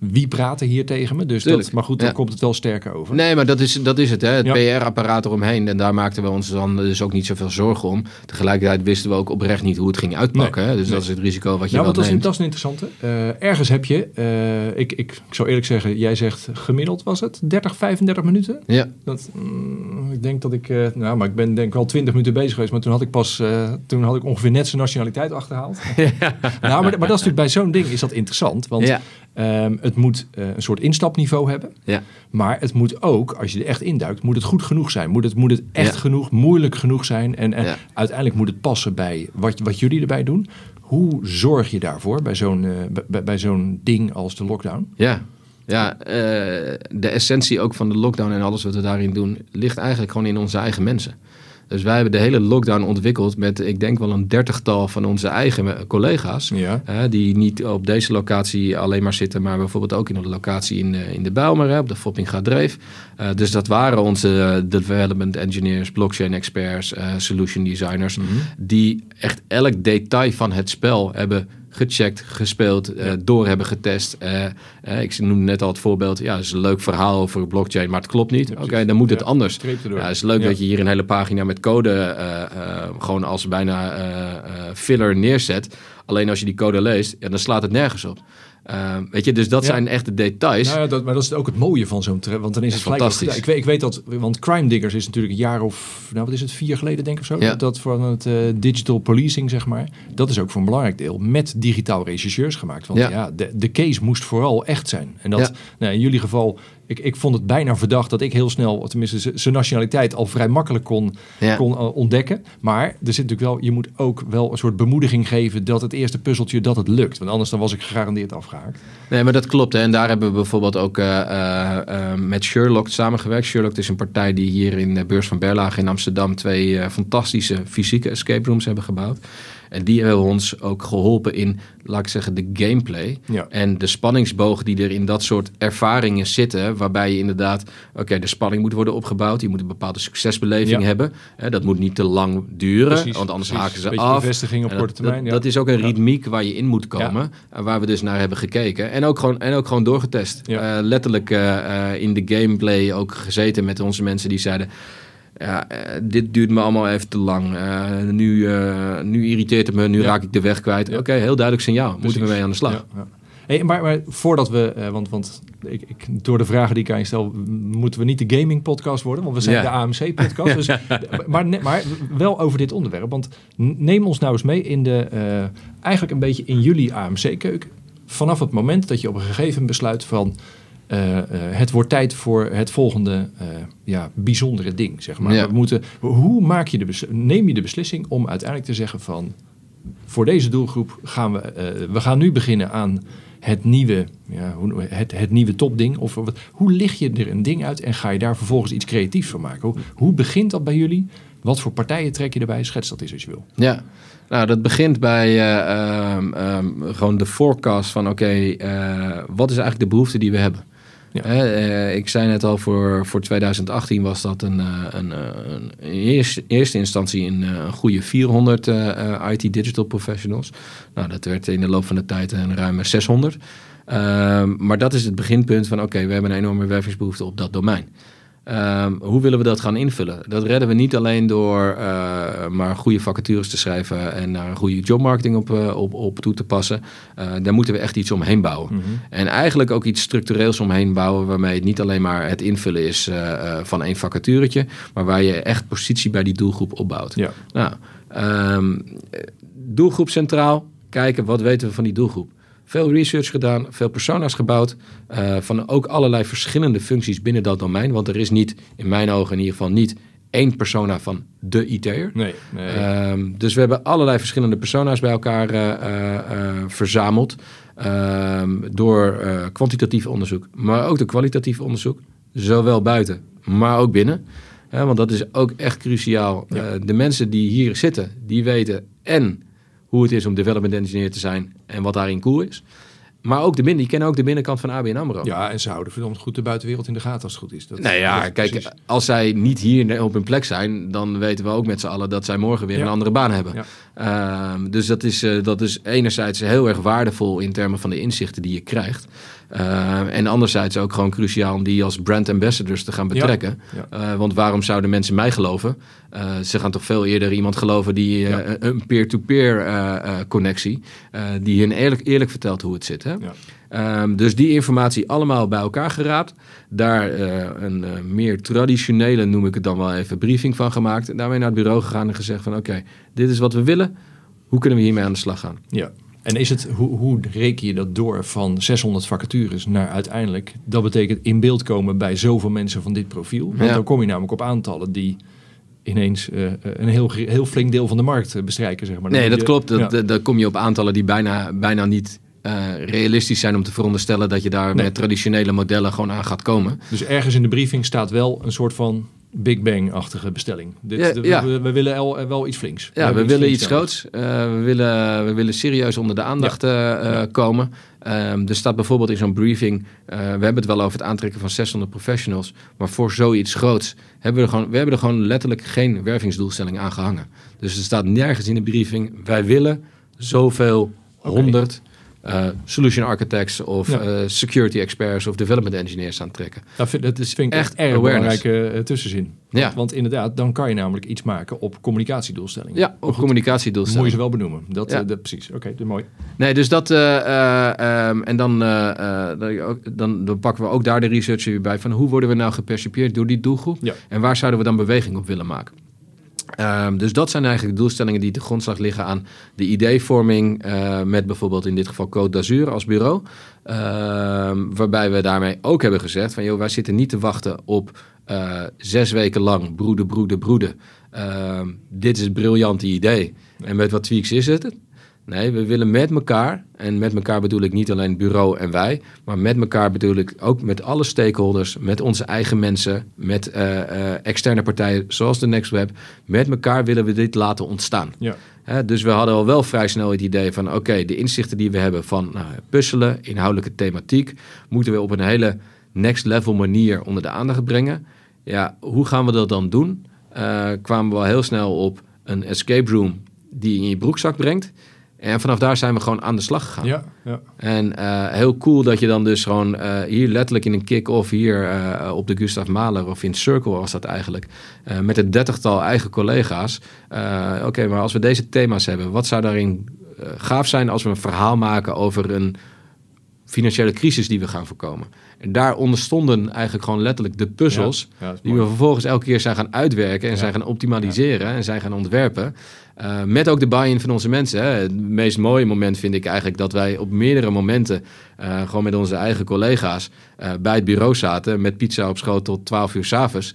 wie praten hier tegen me? Dus dat, maar goed, Ja. komt het wel sterker over. Nee, maar dat is, dat is het, hè? het Ja. PR-apparaat eromheen. En daar maakten we ons dan dus ook niet zoveel zorgen om. Tegelijkertijd wisten we ook oprecht niet hoe het ging uitpakken. hè? Dus Nee. dat is het risico wat je Nou, wel want dat is, dat is een interessante. Eh, ergens heb je, eh, ik, ik, ik zou eerlijk zeggen, jij zegt gemiddeld was het 30, 35 minuten. Ja, Dat, mm, ik denk dat ik, eh, nou, maar ik ben denk ik wel 20 minuten bezig geweest, maar toen had ik pas, toen had ik ongeveer net zijn nationaliteit achterhaald. nou, maar, maar dat is natuurlijk bij zo'n ding is dat interessant, want ja, ehm, het moet eh, een soort instapniveau hebben, ja. maar het moet ook, als je er echt induikt, moet het goed genoeg zijn. Moet het, moet het echt Ja. genoeg, moeilijk genoeg zijn en, en Ja. uiteindelijk moet het passen bij wat, wat jullie erbij doen. Hoe zorg je daarvoor bij zo'n eh, bij, bij zo'n ding als de lockdown? Ja, ja eh, de essentie ook van de lockdown en alles wat we daarin doen, ligt eigenlijk gewoon in onze eigen mensen. Dus wij hebben de hele lockdown ontwikkeld met, ik denk wel een dertigtal van onze eigen eh, collega's. Ja. Hè, die niet op deze locatie alleen maar zitten, maar bijvoorbeeld ook in een locatie in, de- in de Bijlmer, hè, op de Foppinga Dreef. Eh, dus dat waren onze eh, development engineers, blockchain experts, eh, solution designers, die echt elk detail van het spel hebben gecheckt, gespeeld, uh, door hebben getest. Uh, ik noemde net al het voorbeeld, ja, het is een leuk verhaal over blockchain, maar het klopt niet. Oké, dan moet het anders. Ja, het is leuk dat je hier een hele pagina met code gewoon als bijna filler neerzet. Alleen als je die code leest, ja, dan slaat het nergens op. Uh, weet je, dus dat zijn echt de details. Nou ja, dat, maar dat is ook het mooie van zo'n trend. Want dan is het fantastisch. Ik weet, ik weet dat, want Crime Diggers is natuurlijk een jaar of, nou wat is het, vier geleden denk ik of zo. Ja. Dat van het uh, digital policing, zeg maar. Dat is ook voor een belangrijk deel met digitaal rechercheurs gemaakt. Want ja, ja de, de case moest vooral echt zijn. En dat, nou, in jullie geval ik, ik vond het bijna verdacht dat ik heel snel, tenminste zijn nationaliteit al vrij makkelijk kon, kon uh, ontdekken. Maar er zit natuurlijk wel, je moet ook wel een soort bemoediging geven dat het eerste puzzeltje dat het lukt. Want anders dan was ik gegarandeerd afgehaakt. Nee, maar dat klopt. Hè. En daar hebben we bijvoorbeeld ook uh, uh, met Sherlock samengewerkt. Sherlock is een partij die hier in de beurs van Berlage in Amsterdam twee fantastische fysieke escape rooms hebben gebouwd. En die hebben ons ook geholpen in, laat ik zeggen, de gameplay. En de spanningsboog die er in dat soort ervaringen zitten. Waarbij je inderdaad, oké, de spanning moet worden opgebouwd. Je moet een bepaalde succesbeleving hebben. dat moet niet te lang duren, want anders haken ze af. bevestiging op korte termijn. Dat, dat, is ook een ritmiek waar je in moet komen. Waar we dus naar hebben gekeken. En ook gewoon, en ook gewoon doorgetest. Uh, letterlijk uh, in de gameplay ook gezeten met onze mensen die zeiden ja, uh, dit duurt me allemaal even te lang. Uh, nu, uh, nu irriteert het me, nu ja. raak ik de weg kwijt. Ja. Oké, heel duidelijk signaal. Precies. Moeten we mee aan de slag. Ja, hey, maar, maar, voordat we, want, want ik, ik, door de vragen die ik aan je stel, moeten we niet de gaming podcast worden, want we zijn de AMC podcast. dus, maar, maar wel over dit onderwerp, want neem ons nou eens mee in de, eigenlijk een beetje in jullie AMC keuken. Vanaf het moment dat je op een gegeven besluit van uh, uh, het wordt tijd voor het volgende uh, ja, bijzondere ding. Zeg maar. Ja. We moeten, hoe maak je de neem je de beslissing om uiteindelijk te zeggen van voor deze doelgroep gaan we, we gaan nu beginnen aan het nieuwe, ja, het, het nieuwe topding? Of wat, hoe lig je er een ding uit en ga je daar vervolgens iets creatiefs van maken? Hoe, hoe begint dat bij jullie? Wat voor partijen trek je erbij? Schets dat eens als je wil. Ja, nou, dat begint bij uh, um, um, gewoon de forecast van oké, okay, uh, wat is eigenlijk de behoefte die we hebben? Ja. Uh, ik zei net al, voor, voor 2018 was dat een, uh, een, een, in eerste, eerste instantie een, een goede 400 IT digital professionals. Nou, dat werd in de loop van de tijd een ruime 600. maar dat is het beginpunt van oké, we hebben een enorme wervingsbehoefte op dat domein. Um, hoe willen we dat gaan invullen? Dat redden we niet alleen door uh, maar goede vacatures te schrijven en daar een goede jobmarketing op, uh, op, op toe te passen. Uh, daar moeten we echt iets omheen bouwen. Mm -hmm. En eigenlijk ook iets structureels omheen bouwen, waarmee het niet alleen maar het invullen is van één vacaturetje, maar waar je echt positie bij die doelgroep opbouwt. Ja. Nou, um, doelgroep centraal, kijken wat weten we van die doelgroep. Veel research gedaan, veel persona's gebouwd. Uh, van ook allerlei verschillende functies binnen dat domein. Want er is niet, in mijn ogen in ieder geval, niet één persona van de IT'er. Nee, nee. Um, dus we hebben allerlei verschillende persona's bij elkaar uh, uh, verzameld. Um, door kwantitatief onderzoek, maar ook door kwalitatief onderzoek. Zowel buiten, maar ook binnen. want dat is ook echt cruciaal. Ja. de mensen die hier zitten, die weten en hoe het is om development engineer te zijn en wat daarin cool is. Maar ook de binnen, die kennen ook de binnenkant van ABN AMRO. Ja, en ze houden verdomd goed de buitenwereld in de gaten als het goed is. Dat, nee, ja, kijk, precies. als zij niet hier op hun plek zijn, dan weten we ook met z'n allen dat zij morgen weer ja. een andere baan hebben. Ja. Uh, dus dat is, uh, dat is enerzijds heel erg waardevol in termen van de inzichten die je krijgt. Uh, en anderzijds ook gewoon cruciaal om die als brand ambassadors te gaan betrekken. Ja, ja. Uh, want waarom zouden mensen mij geloven? Uh, ze gaan toch veel eerder iemand geloven die ja. een peer-to-peer connectie, die hun eerlijk, eerlijk vertelt hoe het zit. Hè? Um, dus die informatie allemaal bij elkaar geraapt. Daar een meer traditionele, noem ik het dan wel even, briefing van gemaakt. En daarmee naar het bureau gegaan en gezegd van oké, okay, dit is wat we willen. Hoe kunnen we hiermee aan de slag gaan? Ja. En is het, hoe, hoe reken je dat door van 600 vacatures naar uiteindelijk, dat betekent in beeld komen bij zoveel mensen van dit profiel? Want ja. dan kom je namelijk op aantallen die ineens uh, een heel, heel flink deel van de markt bestrijken. Zeg maar. Nee, dat je, klopt. Dat, ja. Dan kom je op aantallen die bijna, bijna niet uh, realistisch zijn om te veronderstellen dat je daar nee. met traditionele modellen gewoon aan gaat komen. Dus ergens in de briefing staat wel een soort van Big Bang-achtige bestelling. Dit, ja, de, ja. We, we, willen el, wel iets flinks. Ja, we, we willen iets groots. Uh, we, willen, we willen serieus onder de aandacht ja. uh, komen. Um, er staat bijvoorbeeld in zo'n briefing... Uh, we hebben het wel over het aantrekken van 600 professionals... maar voor zoiets groots hebben we er gewoon, we hebben er gewoon letterlijk geen wervingsdoelstelling aan gehangen. Dus er staat nergens in de briefing... wij willen zoveel 100 uh, solution architects of Ja. uh, security experts of development engineers aan trekken. Dat vind, dat is, vind ik echt Echt erg belangrijke eh, tussenzin. Ja. Want, want inderdaad, dan kan je namelijk iets maken op communicatiedoelstellingen. Ja, op Moet je communicatiedoelstellingen. ze wel benoemen. Dat, Ja. eh, dat, precies. Oké, dat is mooi. Nee, dus dat. eh, eh, ehm, en dan, eh, eh, dan, dan pakken we ook daar de research weer bij van hoe worden we nou gepercipieerd door die doelgroep Ja. en waar zouden we dan beweging op willen maken. Ehm, dus dat zijn eigenlijk de doelstellingen die de grondslag liggen aan de ideevorming eh, met bijvoorbeeld in dit geval Code d'Azur als bureau. Ehm, waarbij we daarmee ook hebben gezegd van joh, wij zitten niet te wachten op eh, zes weken lang broeden, broeden, broeden. Ehm, dit is het briljante idee en met wat tweaks is het. Nee, we willen met elkaar, en met elkaar bedoel ik niet alleen het bureau en wij, maar met elkaar bedoel ik ook met alle stakeholders, met onze eigen mensen, met eh, eh, externe partijen zoals de NextWeb. Met elkaar willen we dit laten ontstaan. Ja. Dus we hadden al wel vrij snel het idee van: oké, de inzichten die we hebben van nou, puzzelen, inhoudelijke thematiek, moeten we op een hele next level manier onder de aandacht brengen. Ja, hoe gaan we dat dan doen? Eh, kwamen we al heel snel op een escape room die je in je broekzak brengt. En vanaf daar zijn we gewoon aan de slag gegaan. Ja, ja. En eh, heel cool dat je dan dus gewoon eh, hier letterlijk in een kick-off hier eh, op de Gustav Mahler of in Circle was dat eigenlijk. met een dertigtal eigen collega's. Oké, maar als we deze thema's hebben, wat zou daarin gaaf zijn als we een verhaal maken over een financiële crisis die we gaan voorkomen. En daar onderstonden eigenlijk gewoon letterlijk de puzzels Ja, die we vervolgens elke keer zijn gaan uitwerken en zijn gaan optimaliseren en zijn gaan ontwerpen. Uh, met ook de buy-in van onze mensen. Hè. Het meest mooie moment vind ik eigenlijk dat wij op meerdere momenten uh, gewoon met onze eigen collega's uh, bij het bureau zaten met pizza op schoot tot 12 uur s'avonds.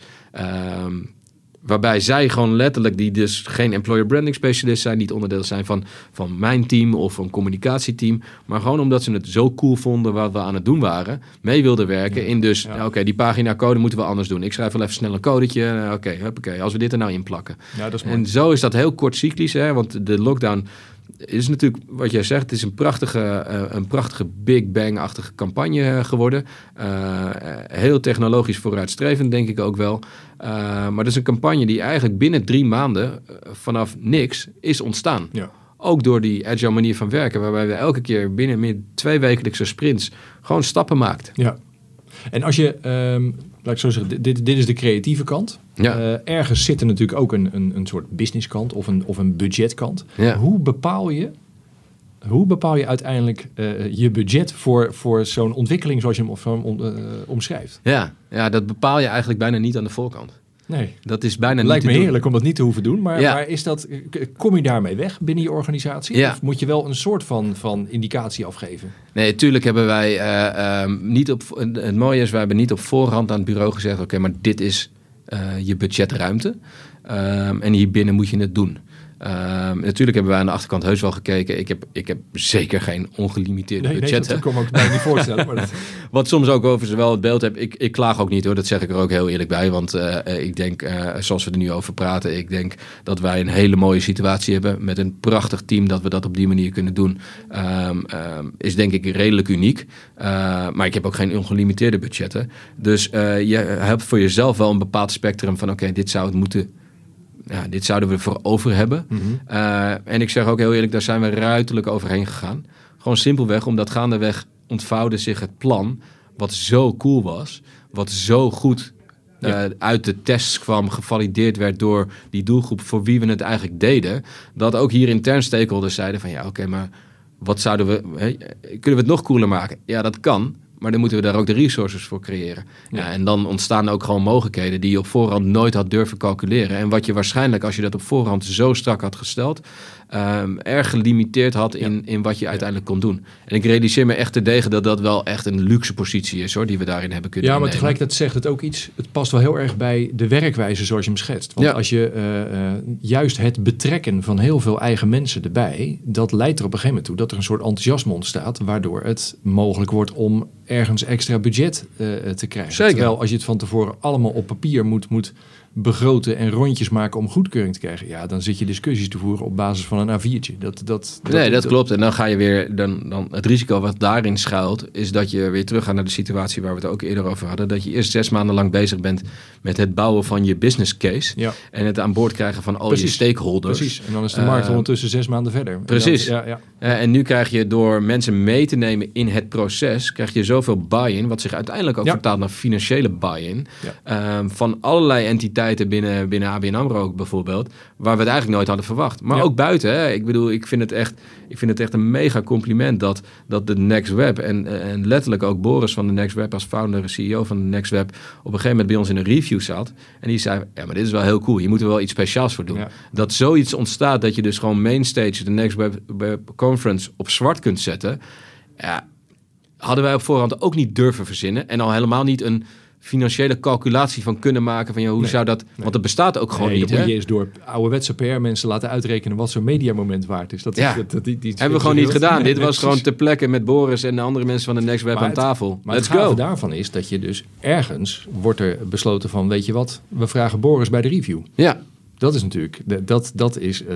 Waarbij zij gewoon letterlijk, die dus geen employer branding specialist zijn, niet onderdeel zijn van, van mijn team of een communicatieteam. Maar gewoon omdat ze het zo cool vonden wat we aan het doen waren, mee wilden werken. Ja. In dus, ja. oké, okay, die pagina code moeten we anders doen. Ik schrijf wel even snel een codetje. Oké, okay, oké, als we dit er nou in plakken. Ja, dat is mooi. En zo is dat heel kort cyclisch, hè, want de lockdown is natuurlijk, wat jij zegt, het is een prachtige, uh, een prachtige Big Bang-achtige campagne geworden. Uh, heel technologisch vooruitstrevend, denk ik ook wel. Uh, maar dat is een campagne die eigenlijk binnen drie maanden vanaf niks is ontstaan. Ja. Ook door die agile manier van werken, waarbij we elke keer binnen meer twee wekelijkse sprints gewoon stappen maakt. Ja. En als je, um, laat ik zo zeggen, dit, dit is de creatieve kant. Ja. Uh, ergens zit er natuurlijk ook een, een, een soort businesskant of een, of een budgetkant. Ja. Hoe bepaal je, hoe bepaal je uiteindelijk uh, je budget voor, voor zo'n ontwikkeling zoals je hem om, om, uh, omschrijft? Ja. ja, dat bepaal je eigenlijk bijna niet aan de voorkant. Nee. Dat is bijna Lijkt niet me heerlijk doen. om dat niet te hoeven doen. Maar, Ja. maar is dat, kom je daarmee weg binnen je organisatie? Ja. Of moet je wel een soort van, van indicatie afgeven? Nee, natuurlijk hebben wij uh, um, niet op. Het mooie is, wij hebben niet op voorhand aan het bureau gezegd: oké, maar dit is uh, je budgetruimte. Um, en hier binnen moet je het doen. Um, natuurlijk hebben wij aan de achterkant heus wel gekeken. Ik heb, ik heb zeker geen ongelimiteerde nee, budgetten. Nee, dat kan ik me niet voorstellen. Maar dat... Wat soms ook over ze wel het beeld heb. Ik, ik klaag ook niet hoor, dat zeg ik er ook heel eerlijk bij. Want uh, ik denk, uh, zoals we er nu over praten, ik denk dat wij een hele mooie situatie hebben. Met een prachtig team dat we dat op die manier kunnen doen. Um, um, is denk ik redelijk uniek. Uh, maar ik heb ook geen ongelimiteerde budgetten. Dus je hebt voor jezelf wel een bepaald spectrum van oké, okay, dit zou het moeten ja, dit zouden we voor over hebben. Mhm. Uh, en ik zeg ook heel eerlijk, daar zijn we ruiterlijk overheen gegaan. Gewoon simpelweg, omdat gaandeweg ontvouwde zich het plan, wat zo cool was, wat zo goed uh, ja. uit de tests kwam, gevalideerd werd door die doelgroep voor wie we het eigenlijk deden, dat ook hier intern stakeholders zeiden van ja, oké, okay, maar wat zouden we, kunnen we het nog cooler maken? Ja, dat kan. Maar dan moeten we daar ook de resources voor creëren. Ja. Ja, en dan ontstaan ook gewoon mogelijkheden die je op voorhand nooit had durven calculeren. En wat je waarschijnlijk, als je dat op voorhand zo strak had gesteld, um, erg gelimiteerd had in, ja. in wat je uiteindelijk kon doen. En ik realiseer me echt te degen dat dat wel echt een luxe positie is hoor, die we daarin hebben kunnen Ja, maar tegelijkertijd zegt het ook iets, het past wel heel erg bij de werkwijze zoals je hem schetst. Want als je uh, uh, juist het betrekken van heel veel eigen mensen erbij, dat leidt er op een gegeven moment toe dat er een soort enthousiasme ontstaat, waardoor het mogelijk wordt om ergens extra budget uh, te krijgen. Zeker. Terwijl als je het van tevoren allemaal op papier moet, moet begroten en rondjes maken om goedkeuring te krijgen. Ja, dan zit je discussies te voeren op basis van een A4'tje. Dat, dat, nee, dat, klopt. En dan ga je weer, dan, dan het risico wat daarin schuilt, is dat je weer terug gaat naar de situatie waar we het ook eerder over hadden. Dat je eerst zes maanden lang bezig bent met het bouwen van je business case. Ja. En het aan boord krijgen van al Precies. je stakeholders. Precies. En dan is de markt Eh, ondertussen zes maanden verder. En precies. dan- ja, ja. Eh, en nu krijg je door mensen mee te nemen in het proces, krijg je zoveel buy-in, wat zich uiteindelijk ook vertaalt naar financiële buy-in. Ehm, van allerlei entiteiten binnen, binnen ABN AMRO ook bijvoorbeeld, waar we het eigenlijk nooit hadden verwacht. Maar Ja. ook buiten. Hè. Ik bedoel, ik vind het echt, ik vind het echt een mega compliment dat, dat de Next Web en, en letterlijk ook Boris van de Next Web als founder en CEO van de Next Web op een gegeven moment bij ons in een review zat. En die zei, ja, maar dit is wel heel cool. Je moet er wel iets speciaals voor doen. Ja. Dat zoiets ontstaat dat je dus gewoon mainstage de Next Web, Web Conference op zwart kunt zetten. Ja, hadden wij op voorhand ook niet durven verzinnen. En al helemaal niet een financiële calculatie van kunnen maken van ja, hoe Nee, zou dat... Want dat bestaat ook gewoon Nee, niet. dan moet je eens door ouderwetse PR-mensen laten uitrekenen wat zo'n mediamoment waard is. Dat, Ja. dat, dat- die, die Hebben we gewoon niet gedaan. Dit was gewoon ter plekke met Boris en de andere mensen van de Next Web aan het- tafel. Maar Let's het go. daarvan is dat je dus ergens wordt er besloten van, weet je wat, we vragen Boris bij de review. Ja, Dat is natuurlijk, dat, dat, is, eh,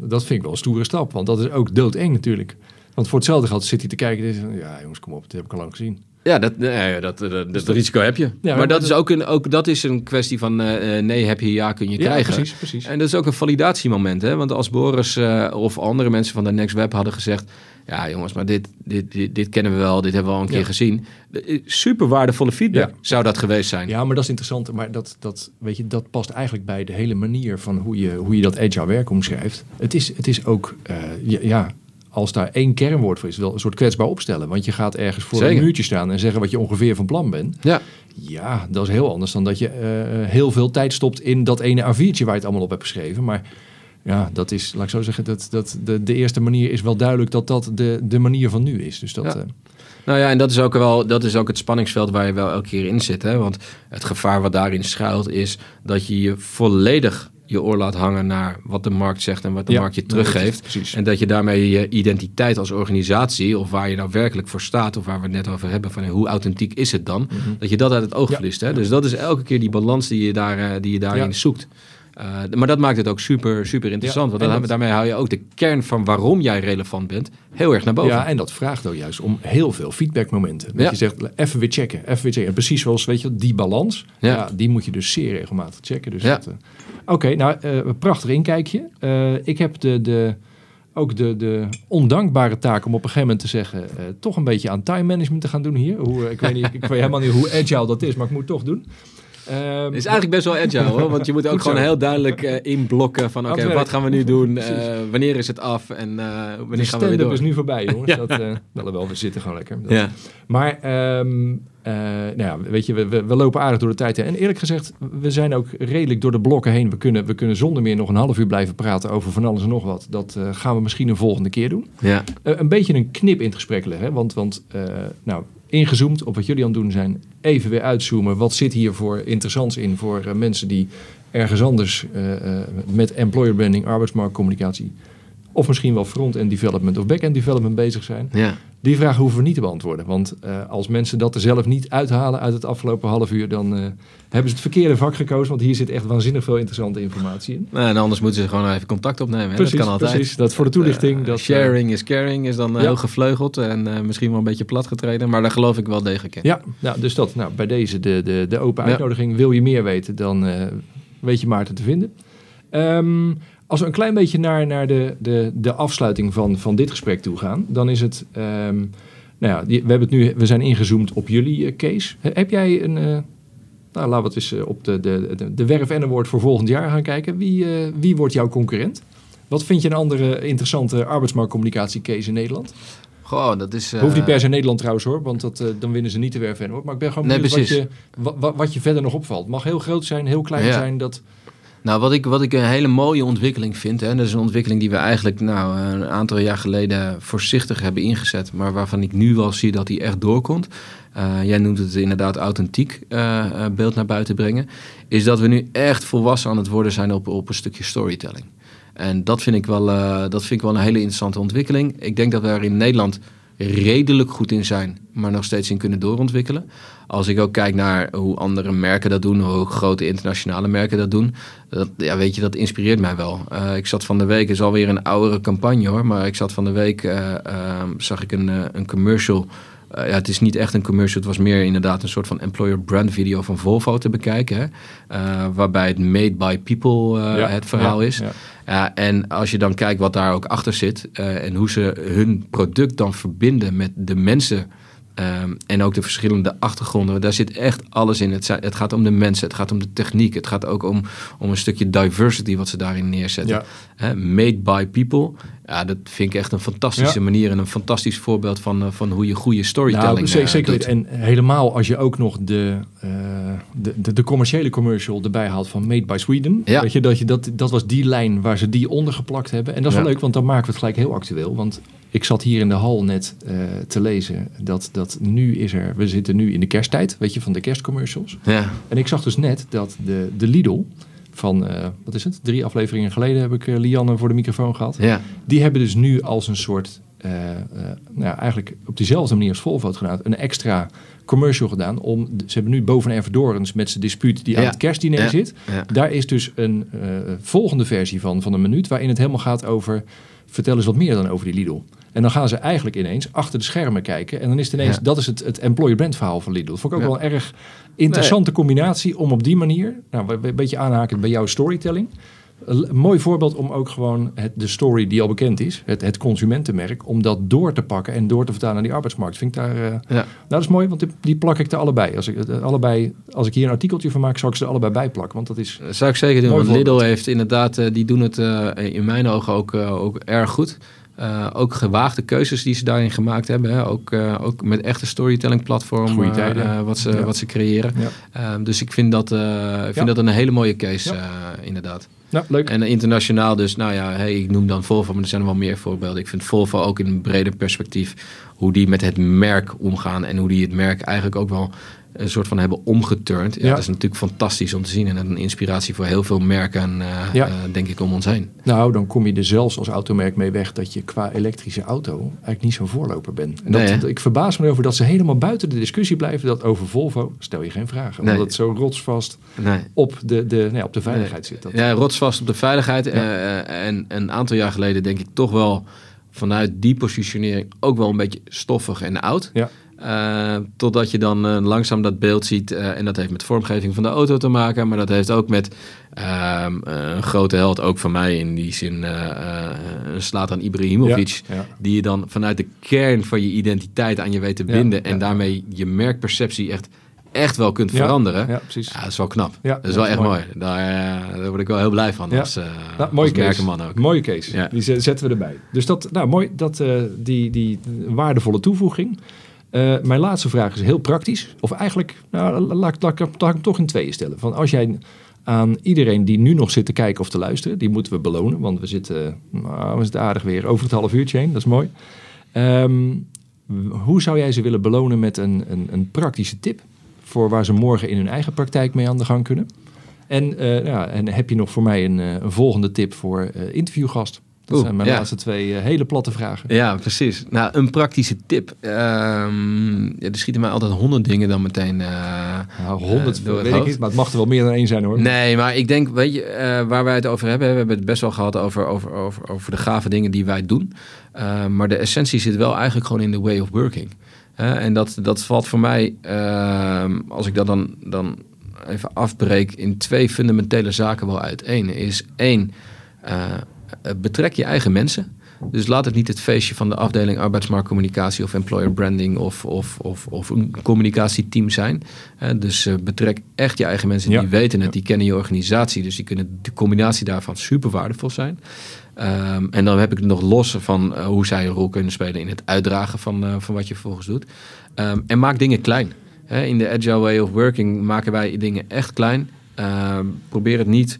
dat vind ik wel een stoere stap, want dat is ook doodeng natuurlijk. Want voor hetzelfde geld zit hij te kijken en zegt, ja jongens, kom op, dit heb ik al lang gezien. Ja dat, nee, dat, dat, dat, dat risico heb je. maar maar dat is ook een, ook dat is een kwestie van eh, eh, nee heb je, ja kun je krijgen. precies, precies. En dat is ook een validatiemoment. Hè? Want als Boris eh, of andere mensen van de Next Web hadden gezegd... ja jongens, maar dit, dit, dit, dit kennen we wel, dit hebben we al een keer Ja. gezien. Eh, Super waardevolle feedback Ja. zou dat geweest zijn. Ja, maar dat is interessant. Maar dat, dat, weet je, dat past eigenlijk bij de hele manier van hoe je, hoe je dat agile werk omschrijft. Het is, het is ook, eh, ja, als daar één kernwoord voor is, wel een soort kwetsbaar opstellen. Want je gaat ergens voor Zeker. een muurtje staan en zeggen wat je ongeveer van plan bent. Ja, Ja, dat is heel anders dan dat je eh, heel veel tijd stopt in dat ene A4'tje waar je het allemaal op hebt geschreven. Maar ja, dat is, laat ik zo zeggen, dat, dat de, de eerste manier is wel duidelijk dat dat de, de manier van nu is. Dus dat, Ja. eh, Nou ja, en dat is ook wel dat is ook het spanningsveld waar je wel elke keer in zit. Hè? Want het gevaar wat daarin schuilt is dat je je volledig je oor laat hangen naar wat de markt zegt en wat de Ja, markt je teruggeeft. En dat je daarmee je identiteit als organisatie, of waar je nou werkelijk voor staat, of waar we het net over hebben, van hoe authentiek is het dan, dat je dat uit het oog Ja. verliest. Hè? Dus dat is elke keer die balans die je, daar, eh, die je daarin zoekt. Eh, maar dat maakt het ook super, super interessant. Ja, want dan, dat- daarmee hou je ook de kern van waarom jij relevant bent heel erg naar boven. Ja, en dat vraagt ook juist om heel veel feedbackmomenten. Dat Ja. je zegt, even weer checken, even weer checken. En precies zoals, weet je, die balans, Ja. ja. die moet je dus zeer regelmatig checken. Dus eh, Oké, nou, een prachtig inkijkje. Ik heb de, de, ook de, de ondankbare taak om op een gegeven moment te zeggen, toch een beetje aan time management te gaan doen hier. Hoe, ik, weet niet, ik weet helemaal niet hoe agile dat is, maar ik moet het toch doen. Het is eigenlijk best wel agile hoor, want je moet ook gewoon zo. heel duidelijk eh, inblokken van oké, wat gaan we nu doen. Eh, wanneer is het af en eh, wanneer gaan we weer door. is nu voorbij, jongens. Ja. Dat, wel, we zitten gewoon lekker. Dat- Ja. Maar ehm, eh, nou ja, weet je, we, we, we lopen aardig door de tijd. heen. En eerlijk gezegd, we zijn ook redelijk door de blokken heen. We kunnen, we kunnen zonder meer nog een half uur blijven praten over van alles en nog wat. Dat gaan we misschien een volgende keer doen. Ja. Een beetje een knip in het gesprek leggen. Hè? Want, want nou, ingezoomd op wat jullie aan het doen zijn. Even weer uitzoomen. Wat zit hier voor interessants in voor eh, mensen die ergens anders eh, eh, met employer branding, arbeidsmarktcommunicatie... of misschien wel front-end development of back-end development bezig zijn. Ja. Die vraag hoeven we niet te beantwoorden. Want eh, als mensen dat er zelf niet uithalen uit het afgelopen half uur... dan eh, hebben ze het verkeerde vak gekozen. Want hier zit echt waanzinnig veel interessante informatie in. Nou, en anders moeten ze gewoon even contact opnemen. Hè? dat kan altijd. precies. Dat voor de toelichting. Eh, dat, sharing is caring is dan ja. heel gevleugeld en misschien wel een beetje platgetreden, maar daar geloof ik wel degelijk in. Ja, nou, dus dat. Nou, bij deze de, de, de open Ja. uitnodiging. Wil je meer weten, dan weet je Maarten te vinden. Ehm, als we een klein beetje naar, naar de, de, de afsluiting van, van dit gesprek toe gaan, dan is het. ehm, nou ja, we, hebben het nu, we zijn ingezoomd op jullie eh, case. He- Heb jij een. eh, nou, laten we het eens eh, op de, de, de, de werf en award voor volgend jaar gaan kijken. Wie, wie wordt jouw concurrent? Wat vind je een andere interessante arbeidsmarktcommunicatie case in Nederland? Goh, dat is... eh, Hoeft niet per se Nederland trouwens hoor, want dat, dan winnen ze niet de werf en hoor. Maar ik ben gewoon Nee, benieuwd wat, je, wa- wa- wat, je verder nog opvalt. Mag heel groot zijn, heel klein Ja. zijn. Dat, Nou, wat ik, wat ik een hele mooie ontwikkeling vind, hè, dat is een ontwikkeling die we eigenlijk nou, een aantal jaar geleden voorzichtig hebben ingezet, maar waarvan ik nu wel zie dat die echt doorkomt. Eh, jij noemt het inderdaad authentiek eh, eh, beeld naar buiten brengen. Is dat we nu echt volwassen aan het worden zijn op, op een stukje storytelling. En dat vind, ik wel, dat vind ik wel een hele interessante ontwikkeling. Ik denk dat we er in Nederland redelijk goed in zijn, maar nog steeds in kunnen doorontwikkelen. Als ik ook kijk naar hoe andere merken dat doen, hoe grote internationale merken dat doen, dat, ja, weet je, dat inspireert mij wel. Uh, ik zat van de week, is alweer een oudere campagne hoor, maar ik zat van de week, uh, uh, zag ik een, een commercial ja, het is niet echt een commercial. Het was meer inderdaad een soort van employer brand video van Volvo te bekijken. Hè? Waarbij het made by people ja, het verhaal ja, is. Ja. En als je dan kijkt wat daar ook achter zit. en hoe ze hun product dan verbinden met de mensen Um, en ook de verschillende achtergronden. Daar zit echt alles in. Het, het, gaat om de mensen, het gaat om de techniek. Het gaat ook om, om een stukje diversity wat ze daarin neerzetten. Ja. made by people. Ja, dat vind ik echt een fantastische ja. manier en een fantastisch voorbeeld van, uh, van hoe je goede storytelling nou, zeker, zeker doet. En helemaal als je ook nog de, uh, de, de, de, commerciële commercial erbij haalt van Made by Sweden. Ja. Weet je, dat, je, dat, dat was die lijn waar ze die onder geplakt hebben. En dat is wel leuk, want dan maken we het gelijk heel actueel. Want ik zat hier in de hal net uh, te lezen dat, dat nu is er, we zitten nu in de kersttijd, weet je, van de kerstcommercials. Ja. En ik zag dus net dat de, de Lidl van, uh, wat is het, drie afleveringen geleden heb ik uh, Lianne voor de microfoon gehad. Ja. Die hebben dus nu als een soort, nou eigenlijk op diezelfde manier als Volvo gedaan, een extra commercial gedaan. Om, ze hebben nu boven Ervedorens met zijn dispuut die aan het kerstdiner ja. zit. Daar is dus een volgende versie van, van een minuut waarin het helemaal gaat over, vertel eens wat meer dan over die Lidl. En dan gaan ze eigenlijk ineens achter de schermen kijken. En dan is het ineens, Ja. dat is het, het employer brand verhaal van Lidl. Dat vond ik ook wel een erg interessante combinatie om op die manier, nou, een beetje aanhaken bij jouw storytelling. Een mooi voorbeeld om ook gewoon het, de story die al bekend is, het, het consumentenmerk, om dat door te pakken en door te vertalen naar die arbeidsmarkt. Vind ik daar, uh, Ja. nou dat is mooi, want die, die plak ik er allebei. Als ik, uh, allebei. als ik hier een artikeltje van maak, zal ik ze er allebei bij plakken, want dat is... Dat zou ik zeker doen, want Lidl heeft inderdaad, eh, die doen het eh, in mijn ogen ook, eh, ook erg goed. Eh, ook gewaagde keuzes die ze daarin gemaakt hebben. Hè. Ook, eh, ook met echte storytelling platform Goeie eh, wat, ze, Ja. wat ze creëren. Ja. Ehm, dus ik vind dat, ik vind Ja. dat een hele mooie case, inderdaad. Leuk. En internationaal dus, nou ja, hey, ik noem dan Volvo, maar er zijn er wel meer voorbeelden. Ik vind Volvo ook in een breder perspectief, hoe die met het merk omgaan en hoe die het merk eigenlijk ook wel een soort van hebben omgeturnd. Ja, Ja. Dat is natuurlijk fantastisch om te zien en een inspiratie voor heel veel merken, eh, Ja. eh, denk ik, om ons heen. Nou, dan kom je er zelfs als automerk mee weg dat je qua elektrische auto eigenlijk niet zo'n voorloper bent. En Nee, dat, ik verbaas me erover dat ze helemaal buiten de discussie blijven dat over Volvo stel je geen vragen. Nee. Omdat het zo rotsvast Nee. op de, de, nee, op de veiligheid zit. Dat, Ja, rotsvast op de veiligheid. Eh, en een aantal jaar geleden denk ik toch wel vanuit die positionering ook wel een beetje stoffig en oud. Ja. Eh, totdat je dan eh, langzaam dat beeld ziet. eh, en dat heeft met vormgeving van de auto te maken. Maar dat heeft ook met ehm, eh, een grote held, ook van mij in die zin, een Slatan Ibrahimovic. Ja, ja. Die je dan vanuit de kern van je identiteit aan je weet te Ja, binden. En daarmee je merkperceptie echt, echt wel kunt veranderen. Ja, precies. Ja, dat is wel knap. Ja, dat is wel echt mooi. mooi. Daar, daar word ik wel heel blij van Ja. als, Nou, mooie als case. ook. Mooie case. Die zet- zetten we erbij. Dus dat, nou mooi, dat, die, die waardevolle toevoeging. Eh, mijn laatste vraag is heel praktisch. Of eigenlijk, nou, laat, ik hem- toch in tweeën stellen. Van als jij aan iedereen die nu nog zit te kijken of te luisteren, die moeten we belonen. Want we zitten, nou, we zitten aardig weer over het half uurtje heen. Dat is mooi. Ehm, hoe zou jij ze willen belonen met een, een, een praktische tip? Voor waar ze morgen in hun eigen praktijk mee aan de gang kunnen? En, eh, ja, en heb je nog voor mij een, eh, een volgende tip voor eh, interviewgast? Dat Oeh, zijn mijn ja. laatste twee eh, hele platte vragen. Ja, precies. Nou, een praktische tip. Ehm, ja, er schieten mij altijd honderd dingen dan meteen. eh, Nou, 100 eh, door het weet ik niet, maar het mag er wel meer dan één zijn hoor. Nee, maar ik denk, weet je, waar wij het over hebben, we hebben het best wel gehad over, over, over, over de gave dingen die wij doen. Maar de essentie zit wel eigenlijk gewoon in de way of working. En dat, dat valt voor mij, ehm, als ik dat dan, dan even afbreek, in twee fundamentele zaken wel uit. Eén is één, betrek je eigen mensen. Dus laat het niet het feestje van de afdeling arbeidsmarktcommunicatie of employer branding of, of, of, of een communicatieteam zijn. Hè, dus eh, betrek echt je eigen mensen Ja. die weten het, die kennen je organisatie. Dus die kunnen de combinatie daarvan super waardevol zijn. Ehm, en dan heb ik het nog los van eh, hoe zij een rol kunnen spelen in het uitdragen van, eh, van wat je vervolgens doet. Ehm, en maak dingen klein. In de agile way of working maken wij dingen echt klein. Ehm, probeer het niet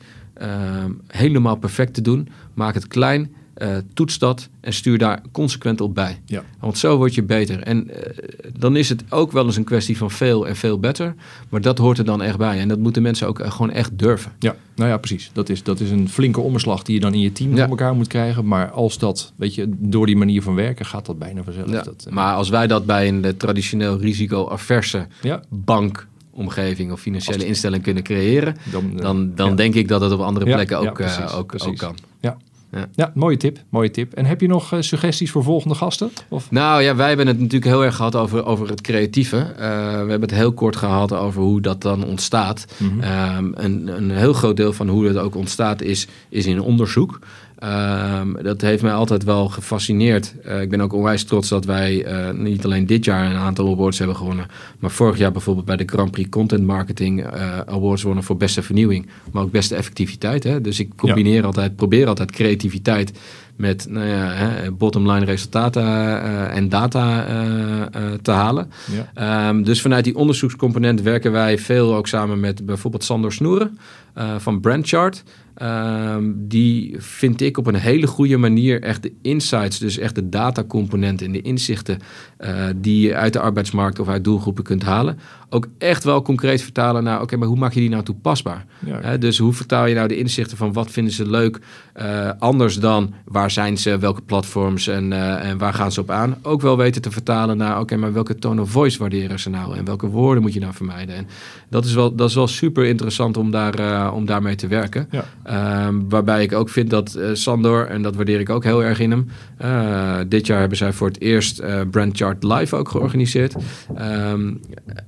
helemaal perfect te doen. Maak het klein. eh, toets dat en stuur daar consequent op bij. Ja. Want zo word je beter. En eh, dan is het ook wel eens een kwestie van veel en veel beter. Maar dat hoort er dan echt bij. En dat moeten mensen ook eh, gewoon echt durven. Ja, nou ja, precies. Dat is, dat is een flinke omslag die je dan in je team Ja. voor elkaar moet krijgen. Maar als dat, weet je, door die manier van werken gaat dat bijna vanzelf. Ja, Dat, maar als wij dat bij een traditioneel risico-averse ja, bankomgeving of financiële instelling kunnen creëren, dan, eh, dan, dan ja. denk ik dat het op andere Ja, plekken ja, ook, eh, precies, ook, precies. ook kan. Ja, mooie tip, mooie tip. En heb je nog eh, suggesties voor volgende gasten? Of? Nou ja, wij hebben het natuurlijk heel erg gehad over, over het creatieve. We hebben het heel kort gehad over hoe dat dan ontstaat. Mhm. Ehm, een, een heel groot deel van hoe het ook ontstaat is, is in onderzoek. Ehm, dat heeft mij altijd wel gefascineerd. Eh, ik ben ook onwijs trots dat wij eh, niet alleen dit jaar een aantal awards hebben gewonnen, maar vorig jaar bijvoorbeeld bij de Grand Prix Content Marketing eh, Awards wonnen voor beste vernieuwing, maar ook beste effectiviteit. Hè? Dus ik combineer altijd, probeer altijd creativiteit met nou ja, hè, bottom line resultaten en data te halen. Ja. Ehm, dus vanuit die onderzoekscomponent werken wij veel ook samen met bijvoorbeeld Sander Snoeren van Brandchart. Ehm, die vind ik op een hele goede manier echt de insights, dus echt de datacomponenten en de inzichten eh, die je uit de arbeidsmarkt of uit doelgroepen kunt halen, ook echt wel concreet vertalen naar, oké, maar hoe maak je die nou toepasbaar? Ja, dus hoe vertaal je nou de inzichten van wat vinden ze leuk, eh, anders dan waar zijn ze, welke platforms en, eh, en waar gaan ze op aan? Ook wel weten te vertalen naar, oké, maar welke tone of voice waarderen ze nou en welke woorden moet je nou vermijden? En dat is wel, dat is wel super interessant om, daar, om daarmee te werken. Ja. Ehm, waarbij ik ook vind dat eh, Sandor, en dat waardeer ik ook heel erg in hem, eh, dit jaar hebben zij voor het eerst eh Brandchart Live ook georganiseerd. Ehm,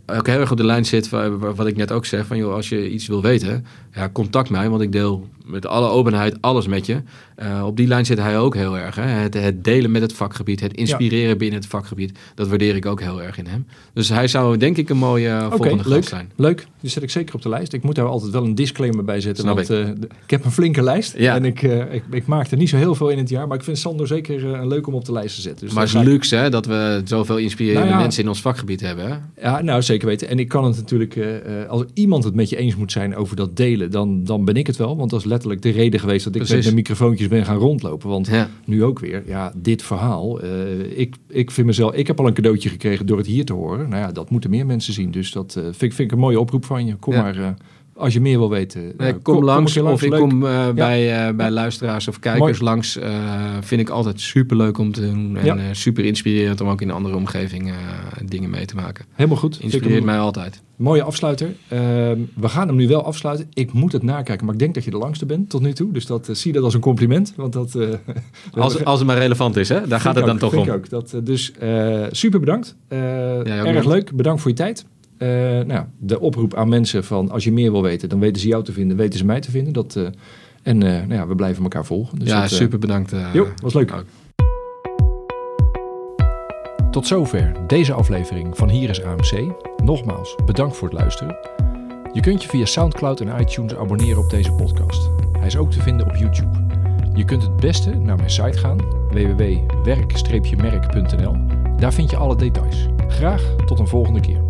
ook heel erg op de lijn zit wa- wa- wat ik net ook zeg, van joh, als je iets wil weten, ja, contact mij, want ik deel met alle openheid alles met je. Eh, op die lijn zit hij ook heel erg. Hè? Het, het delen met het vakgebied, het inspireren binnen het vakgebied, dat waardeer ik ook heel erg in hem. Dus hij zou denk ik een mooie eh, volgende leuk. gast zijn. Leuk, die zet ik zeker op de lijst. Ik moet daar altijd wel een disclaimer bij zetten. Snap want eh, d- ik heb een flinke lijst. Ja. En ik, eh, ik, ik maak er niet zo heel veel in het jaar. Maar ik vind Sander zeker eh, leuk om op de lijst te zetten. Dus maar het is ik- luxe hè, dat we zoveel inspirerende Nou ja. mensen in ons vakgebied hebben. Hè? Ja, nou zeker weten. En ik kan het natuurlijk, eh, eh, als iemand het met je eens moet zijn over dat delen, dan, dan ben ik het wel. Want dat is letterlijk de reden geweest dat ik Precies. met de microfoontjes ben gaan rondlopen. Want Ja. nu ook weer, ja, dit verhaal. eh, ik, ik vind mezelf, ik heb al een cadeautje gekregen door het hier te horen. Nou ja, dat moeten meer mensen zien. Dus dat eh, vind, ik- vind ik een mooie oproep van je. Kom Ja. maar, eh, als je meer wil weten. Nee, nou, kom, langs, of ik Leuk. kom eh, bij, eh, bij luisteraars of kijkers Mooi. langs. eh, vind ik altijd super leuk om te doen. En Ja. eh, super inspirerend om ook in een andere omgeving eh, dingen mee te maken. Helemaal goed. Inspireert mij altijd. Mooie afsluiter. Ehm, we gaan hem nu wel afsluiten. Ik moet het nakijken, maar ik denk dat je de langste bent tot nu toe. Dus dat, eh, zie dat als een compliment. Want dat, eh, Als, als het maar relevant is, hè? daar gaat het dan ook, toch vind om. ik ook. Dat, eh, dus eh, super bedankt. Eh, erg bedankt. leuk. Bedankt voor je tijd. Eh, nou, de oproep aan mensen van als je meer wil weten, dan weten ze jou te vinden, weten ze mij te vinden. Dat, eh, en eh, nou ja, we blijven elkaar volgen. Dus ja, dat, super bedankt. eh, Jo, was leuk. ook. Tot zover deze aflevering van Hier is AMC. Nogmaals, bedankt voor het luisteren. Je kunt je via Soundcloud en iTunes abonneren op deze podcast. Hij is ook te vinden op YouTube. Je kunt het beste naar mijn site gaan, www.werk-merk.nl. Daar vind je alle details. Graag tot een volgende keer.